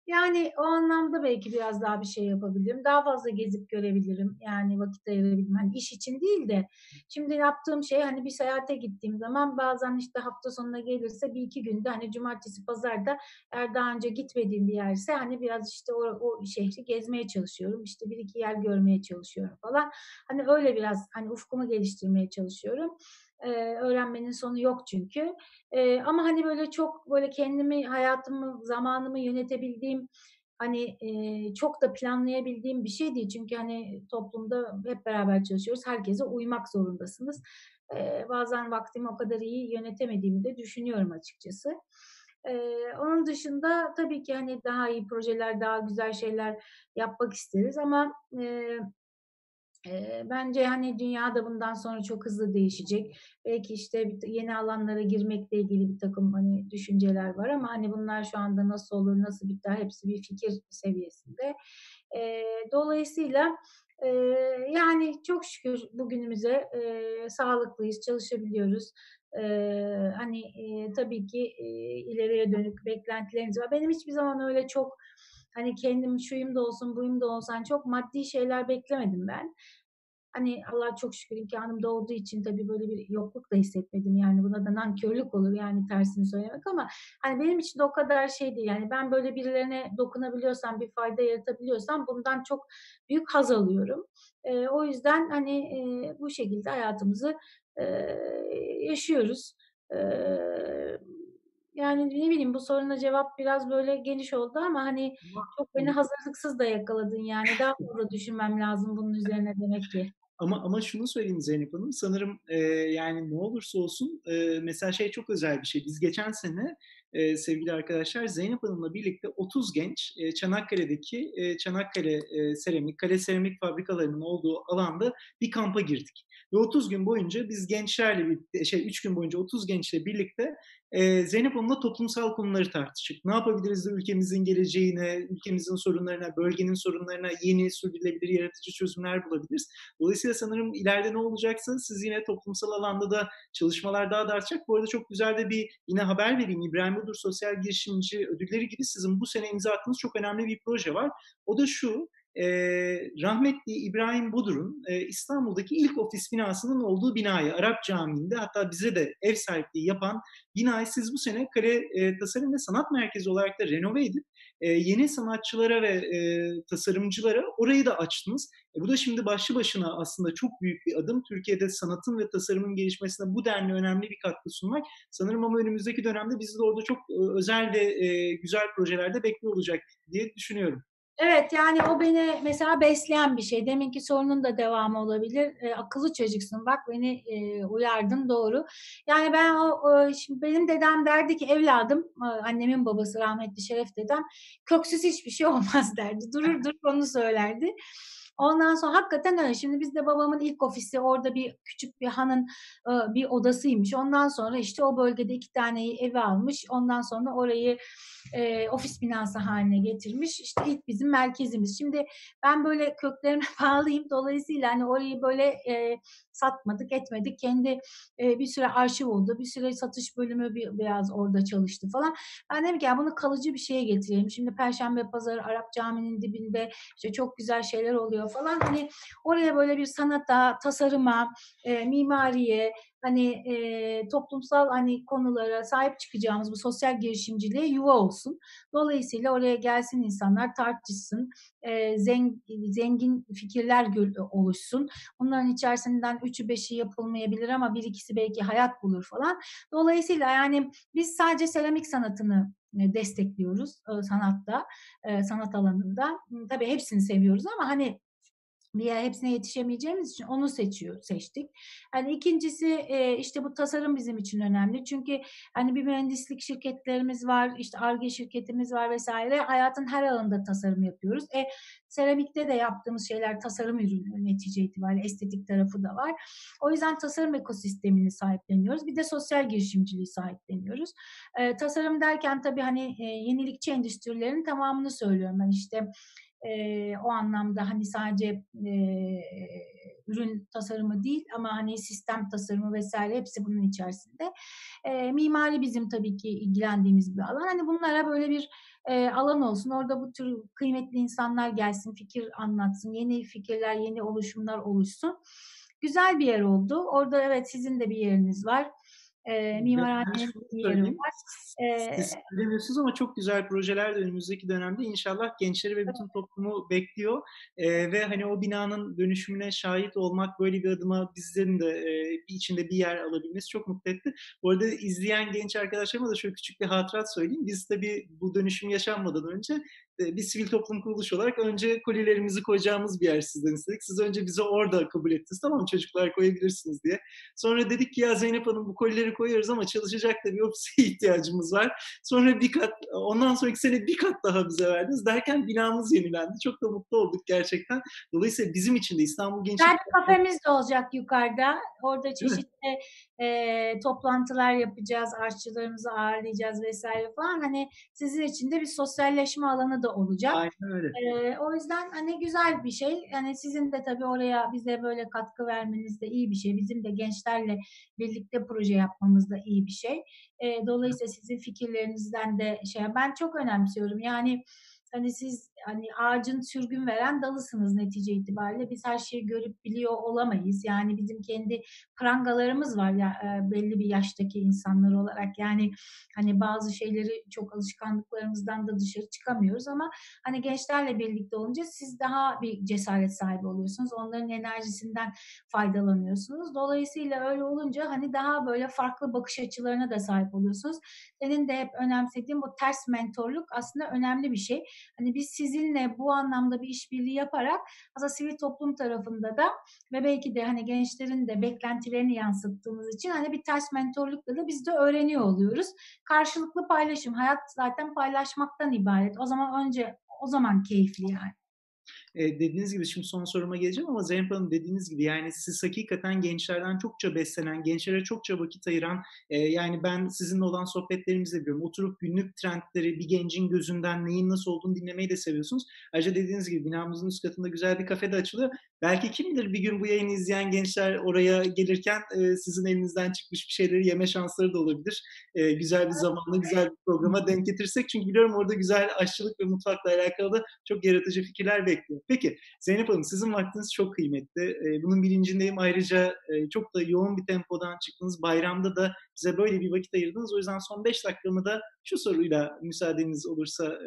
Yani o anlamda belki biraz daha bir şey yapabilirim. Daha fazla gezip görebilirim. Yani vakit ayırabilirim. Hani iş için değil de şimdi yaptığım şey hani bir seyahate gittiğim zaman bazen işte hafta sonuna gelirse bir iki günde hani cumartesi pazarda eğer daha önce gitmediğim bir yerse hani biraz işte o, o şehri gezmeye çalışıyorum. İşte bir iki yer görmeye çalışıyorum falan. Hani öyle biraz hani ufkumu geliştirmeye çalışıyorum. Ee, öğrenmenin sonu yok çünkü. Ee, ama hani böyle çok böyle kendimi, hayatımı, zamanımı yönetebildiğim hani e, çok da planlayabildiğim bir şey değil. Çünkü hani toplumda hep beraber çalışıyoruz. Herkese uymak zorundasınız. Ee, bazen vaktimi o kadar iyi yönetemediğimi de düşünüyorum açıkçası. Ee, onun dışında tabii ki hani daha iyi projeler, daha güzel şeyler yapmak isteriz ama e, e, bence hani dünya da bundan sonra çok hızlı değişecek. Belki işte yeni alanlara girmekle ilgili bir takım hani düşünceler var ama hani bunlar şu anda nasıl olur, nasıl biter hepsi bir fikir seviyesinde. Dolayısıyla yani çok şükür bugünümüze sağlıklıyız, çalışabiliyoruz. Hani tabii ki ileriye dönük beklentileriniz var. Benim hiçbir zaman öyle çok hani kendim şuyum da olsun buyum da olsun hani çok maddi şeyler beklemedim ben. hani Allah çok şükür imkanım doğduğu için tabii böyle bir yokluk da hissetmedim. Yani buna da nankörlük olur yani tersini söylemek ama hani benim için de o kadar şey değil. Yani ben böyle birilerine dokunabiliyorsam, bir fayda yaratabiliyorsam bundan çok büyük haz alıyorum. E, o yüzden hani e, bu şekilde hayatımızı e, yaşıyoruz. Yani ne bileyim bu soruna cevap biraz böyle geniş oldu ama hani çok beni hazırlıksız da yakaladın yani. Daha fazla düşünmem lazım bunun üzerine demek ki. Ama ama şunu söyleyeyim Zeynep Hanım, sanırım e, yani ne olursa olsun e, mesela şey çok özel bir şey. Biz geçen sene e, sevgili arkadaşlar Zeynep Hanım'la birlikte 30 genç e, Çanakkale'deki e, Çanakkale e, seramik, kale seramik fabrikalarının olduğu alanda bir kampa girdik. Ve 30 gün boyunca biz gençlerle birlikte, şey 3 gün boyunca 30 gençle birlikte e, Zeynep Hanım'la toplumsal konuları tartıştık. Ne yapabiliriz de ülkemizin geleceğine, ülkemizin sorunlarına, bölgenin sorunlarına yeni, sürdürülebilir, yaratıcı çözümler bulabiliriz. Dolayısıyla sanırım ileride ne olacaksa siz yine toplumsal alanda da çalışmalar daha da artacak. Bu arada çok güzel de bir yine haber vereyim. İbrahim Budur Sosyal Girişimci Ödülleri gibi sizin bu sene imza attığınız çok önemli bir proje var. O da şu, e, rahmetli İbrahim Budur'un e, İstanbul'daki ilk ofis binasının olduğu binayı Arap Camii'nde hatta bize de ev sahipliği yapan binayı siz bu sene Kale e, Tasarım ve Sanat Merkezi olarak da renove edip e, yeni sanatçılara ve e, tasarımcılara orayı da açtınız. E, bu da şimdi başlı başına aslında çok büyük bir adım. Türkiye'de sanatın ve tasarımın gelişmesine bu denli önemli bir katkı sunmak. Sanırım ama önümüzdeki dönemde bizi de orada çok e, özel ve e, güzel projelerde bekliyor olacak diye düşünüyorum. Evet yani o beni mesela besleyen bir şey. Deminki sorunun da devamı olabilir. E, akıllı çocuksun bak beni e, uyardın doğru. Yani ben o, o şimdi benim dedem derdi ki evladım annemin babası rahmetli Şeref dedem köksüz hiçbir şey olmaz derdi. Durur durur onu söylerdi. Ondan sonra hakikaten öyle. Şimdi bizde babamın ilk ofisi orada bir küçük bir hanın bir odasıymış. Ondan sonra işte o bölgede iki tane evi almış. Ondan sonra orayı e, ofis binası haline getirmiş. İşte ilk bizim merkezimiz. Şimdi ben böyle köklerime bağlıyım. Dolayısıyla hani orayı böyle e, satmadık, etmedik. Kendi e, bir süre arşiv oldu. Bir süre satış bölümü bir, biraz orada çalıştı falan. Ben dedim ki ya bunu kalıcı bir şeye getirelim. Şimdi Perşembe Pazarı Arap Camii'nin dibinde işte çok güzel şeyler oluyor falan. Hani oraya böyle bir sanata, tasarıma, e, mimariye, hani e, toplumsal hani konulara sahip çıkacağımız bu sosyal girişimciliğe yuva olsun. Dolayısıyla oraya gelsin insanlar tartışsın, e, zengin, zengin fikirler oluşsun. Bunların içerisinden üçü beşi yapılmayabilir ama bir ikisi belki hayat bulur falan. Dolayısıyla yani biz sadece seramik sanatını destekliyoruz sanatta, sanat alanında. Tabii hepsini seviyoruz ama hani bir yer hepsine yetişemeyeceğimiz için onu seçiyor, seçtik. Hani ikincisi e, işte bu tasarım bizim için önemli. Çünkü hani bir mühendislik şirketlerimiz var, işte ARGE şirketimiz var vesaire. Hayatın her alanında tasarım yapıyoruz. E, seramikte de yaptığımız şeyler tasarım ürünü netice itibariyle estetik tarafı da var. O yüzden tasarım ekosistemini sahipleniyoruz. Bir de sosyal girişimciliği sahipleniyoruz. E, tasarım derken tabii hani e, yenilikçi endüstrilerin tamamını söylüyorum ben işte e, o anlamda hani sadece e, ürün tasarımı değil ama hani sistem tasarımı vesaire hepsi bunun içerisinde. E, mimari bizim tabii ki ilgilendiğimiz bir alan. Hani bunlara böyle bir e, alan olsun. Orada bu tür kıymetli insanlar gelsin, fikir anlatsın, yeni fikirler, yeni oluşumlar oluşsun. Güzel bir yer oldu. Orada evet sizin de bir yeriniz var. E, mimarhanenin bir yeri var. E, Siz söylemiyorsunuz ama çok güzel projeler de önümüzdeki dönemde inşallah gençleri ve bütün toplumu bekliyor. E, ve hani o binanın dönüşümüne şahit olmak böyle bir adıma bizlerin de e, içinde bir yer alabilmesi çok mutlu etti. Bu arada izleyen genç arkadaşlarıma da şöyle küçük bir hatırat söyleyeyim. Biz tabii bu dönüşüm yaşanmadan önce bir sivil toplum kuruluşu olarak önce kolilerimizi koyacağımız bir yer sizden istedik. Siz önce bizi orada kabul ettiniz. Tamam çocuklar koyabilirsiniz diye. Sonra dedik ki ya Zeynep Hanım bu kolileri koyuyoruz ama çalışacak da bir ofise ihtiyacımız var. Sonra bir kat, ondan sonraki sene bir kat daha bize verdiniz. Derken binamız yenilendi. Çok da mutlu olduk gerçekten. Dolayısıyla bizim için de İstanbul Gençlik... Kendi kafemiz de olacak yukarıda. Orada çeşitli e, toplantılar yapacağız, aşçılarımızı ağırlayacağız vesaire falan. Hani sizin için de bir sosyalleşme alanı da olacak. Aynen öyle. E, o yüzden hani güzel bir şey. Yani sizin de tabii oraya bize böyle katkı vermeniz de iyi bir şey. Bizim de gençlerle birlikte proje yapmamız da iyi bir şey. E, dolayısıyla sizin fikirlerinizden de şey ben çok önemsiyorum. Yani hani siz hani ağacın sürgün veren dalısınız netice itibariyle. Biz her şeyi görüp biliyor olamayız. Yani bizim kendi prangalarımız var ya e, belli bir yaştaki insanlar olarak. Yani hani bazı şeyleri çok alışkanlıklarımızdan da dışarı çıkamıyoruz ama hani gençlerle birlikte olunca siz daha bir cesaret sahibi oluyorsunuz. Onların enerjisinden faydalanıyorsunuz. Dolayısıyla öyle olunca hani daha böyle farklı bakış açılarına da sahip oluyorsunuz. Senin de hep önemsediğin bu ters mentorluk aslında önemli bir şey. Hani biz sizinle bu anlamda bir işbirliği yaparak aslında sivil toplum tarafında da ve belki de hani gençlerin de beklentilerini yansıttığımız için hani bir ters mentorlukla da biz de öğreniyor oluyoruz. Karşılıklı paylaşım. Hayat zaten paylaşmaktan ibaret. O zaman önce o zaman keyifli yani. E, dediğiniz gibi şimdi son soruma geleceğim ama Zeynep Hanım dediğiniz gibi yani siz hakikaten gençlerden çokça beslenen, gençlere çokça vakit ayıran e, yani ben sizinle olan sohbetlerimizde biliyorum. Oturup günlük trendleri bir gencin gözünden neyin nasıl olduğunu dinlemeyi de seviyorsunuz. Ayrıca dediğiniz gibi binamızın üst katında güzel bir kafe de açılıyor. Belki kim bilir bir gün bu yayını izleyen gençler oraya gelirken e, sizin elinizden çıkmış bir şeyleri yeme şansları da olabilir. E, güzel bir zamanla güzel bir programa denk getirsek. Çünkü biliyorum orada güzel aşçılık ve mutfakla alakalı da çok yaratıcı fikirler bekliyor. Peki Zeynep Hanım sizin vaktiniz çok kıymetli. Bunun bilincindeyim. Ayrıca çok da yoğun bir tempodan çıktınız. Bayramda da bize böyle bir vakit ayırdınız. O yüzden son 5 dakikamı da şu soruyla müsaadeniz olursa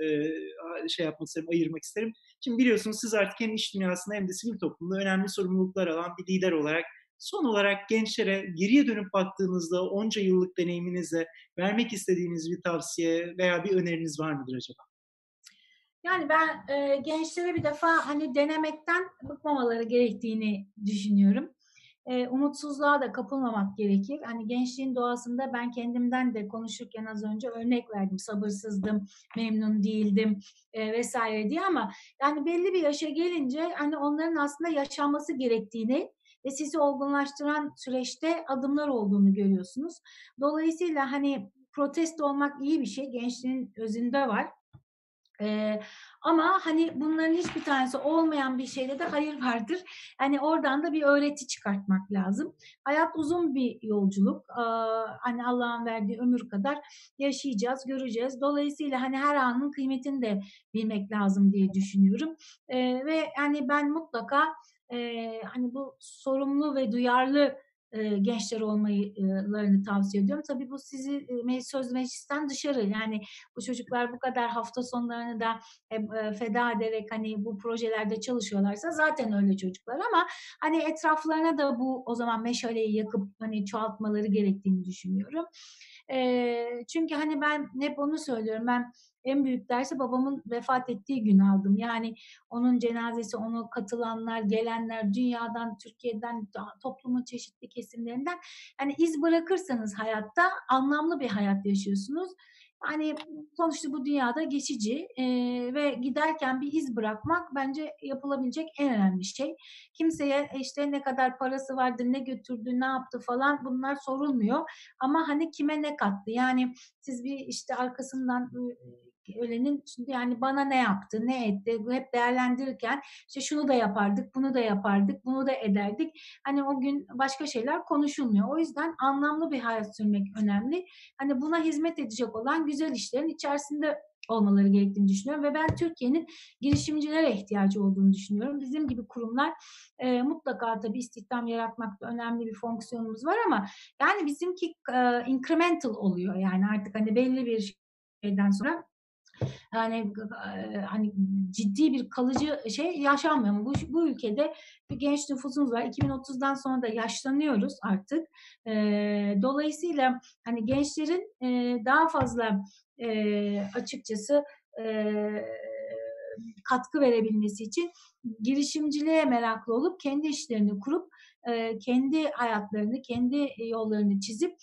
şey yapmak isterim, ayırmak isterim. Şimdi biliyorsunuz siz artık hem iş dünyasında hem de sivil toplumda önemli sorumluluklar alan bir lider olarak son olarak gençlere geriye dönüp baktığınızda onca yıllık deneyiminizle vermek istediğiniz bir tavsiye veya bir öneriniz var mıdır acaba? Yani ben e, gençlere bir defa hani denemekten bıkmamaları gerektiğini düşünüyorum. E, umutsuzluğa da kapılmamak gerekir. Hani gençliğin doğasında ben kendimden de konuşurken az önce örnek verdim. Sabırsızdım, memnun değildim e, vesaire diye ama yani belli bir yaşa gelince hani onların aslında yaşanması gerektiğini ve sizi olgunlaştıran süreçte adımlar olduğunu görüyorsunuz. Dolayısıyla hani protesto olmak iyi bir şey. Gençliğin özünde var. Ee, ama hani bunların hiçbir tanesi olmayan bir şeyde de hayır vardır. Hani oradan da bir öğreti çıkartmak lazım. Hayat uzun bir yolculuk. Ee, hani Allah'ın verdiği ömür kadar yaşayacağız, göreceğiz. Dolayısıyla hani her anın kıymetini de bilmek lazım diye düşünüyorum. Ee, ve hani ben mutlaka e, hani bu sorumlu ve duyarlı e, gençler olmalarını tavsiye ediyorum. Tabii bu sizi e, söz meclisten dışarı yani bu çocuklar bu kadar hafta sonlarını da e, feda ederek hani bu projelerde çalışıyorlarsa zaten öyle çocuklar ama hani etraflarına da bu o zaman meşaleyi yakıp hani çoğaltmaları gerektiğini düşünüyorum. E, çünkü hani ben hep onu söylüyorum ben en büyük dersi babamın vefat ettiği gün aldım. Yani onun cenazesi, ona katılanlar, gelenler, dünyadan, Türkiye'den, toplumun çeşitli kesimlerinden. Yani iz bırakırsanız hayatta anlamlı bir hayat yaşıyorsunuz. Hani sonuçta bu dünyada geçici e, ve giderken bir iz bırakmak bence yapılabilecek en önemli şey. Kimseye işte ne kadar parası vardı, ne götürdü, ne yaptı falan bunlar sorulmuyor. Ama hani kime ne kattı? Yani siz bir işte arkasından ölenin yani bana ne yaptı, ne etti hep değerlendirirken işte şunu da yapardık, bunu da yapardık, bunu da ederdik. Hani o gün başka şeyler konuşulmuyor. O yüzden anlamlı bir hayat sürmek önemli. Hani buna hizmet edecek olan güzel işlerin içerisinde olmaları gerektiğini düşünüyorum ve ben Türkiye'nin girişimcilere ihtiyacı olduğunu düşünüyorum. Bizim gibi kurumlar e, mutlaka tabii istihdam yaratmakta önemli bir fonksiyonumuz var ama yani bizimki e, incremental oluyor yani artık hani belli bir şeyden sonra yani hani ciddi bir kalıcı şey yaşanmıyor. Bu, bu ülkede bir genç nüfusumuz var. 2030'dan sonra da yaşlanıyoruz artık. E, dolayısıyla hani gençlerin e, daha fazla e, açıkçası e, katkı verebilmesi için girişimciliğe meraklı olup kendi işlerini kurup kendi hayatlarını, kendi yollarını çizip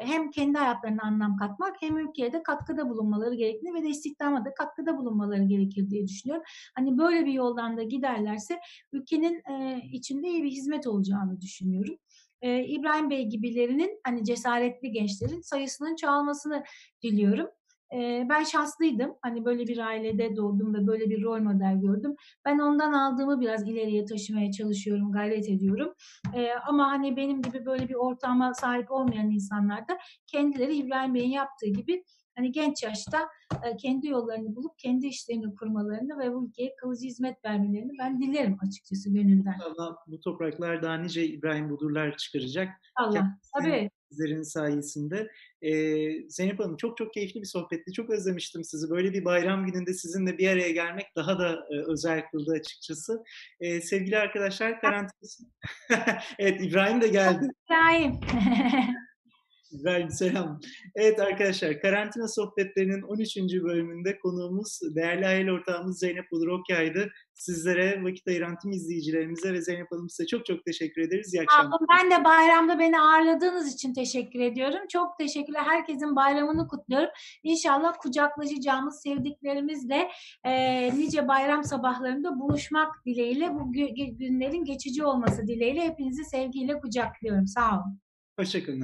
hem kendi hayatlarına anlam katmak hem ülkeye de katkıda bulunmaları gerektiğini ve de istihdama da katkıda bulunmaları gerekir diye düşünüyorum. Hani böyle bir yoldan da giderlerse ülkenin içinde iyi bir hizmet olacağını düşünüyorum. İbrahim Bey gibilerinin hani cesaretli gençlerin sayısının çoğalmasını diliyorum ben şanslıydım. Hani böyle bir ailede doğdum ve böyle bir rol model gördüm. Ben ondan aldığımı biraz ileriye taşımaya çalışıyorum, gayret ediyorum. ama hani benim gibi böyle bir ortama sahip olmayan insanlar da kendileri İbrahim Bey'in yaptığı gibi hani genç yaşta e, kendi yollarını bulup kendi işlerini kurmalarını ve bu ülkeye kalıcı hizmet vermelerini ben dilerim açıkçası gönülden. İnşallah bu topraklar daha nice İbrahim Budurlar çıkaracak. Allah. Tabii. Sizlerin sayesinde. Ee, Zeynep Hanım çok çok keyifli bir sohbetti. Çok özlemiştim sizi. Böyle bir bayram gününde sizinle bir araya gelmek daha da e, özel kıldı açıkçası. Ee, sevgili arkadaşlar karantinası... evet İbrahim de geldi. İbrahim. İbrahim selam. Evet arkadaşlar karantina sohbetlerinin 13. bölümünde konuğumuz değerli aile ortağımız Zeynep Bulur Okyay'dı. Sizlere vakit ayıran tüm izleyicilerimize ve Zeynep Hanım size çok çok teşekkür ederiz. İyi akşamlar. Ben de bayramda beni ağırladığınız için teşekkür ediyorum. Çok teşekkürler. Herkesin bayramını kutluyorum. İnşallah kucaklaşacağımız sevdiklerimizle e, nice bayram sabahlarında buluşmak dileğiyle bu gü- günlerin geçici olması dileğiyle hepinizi sevgiyle kucaklıyorum. Sağ olun. Hoşçakalın.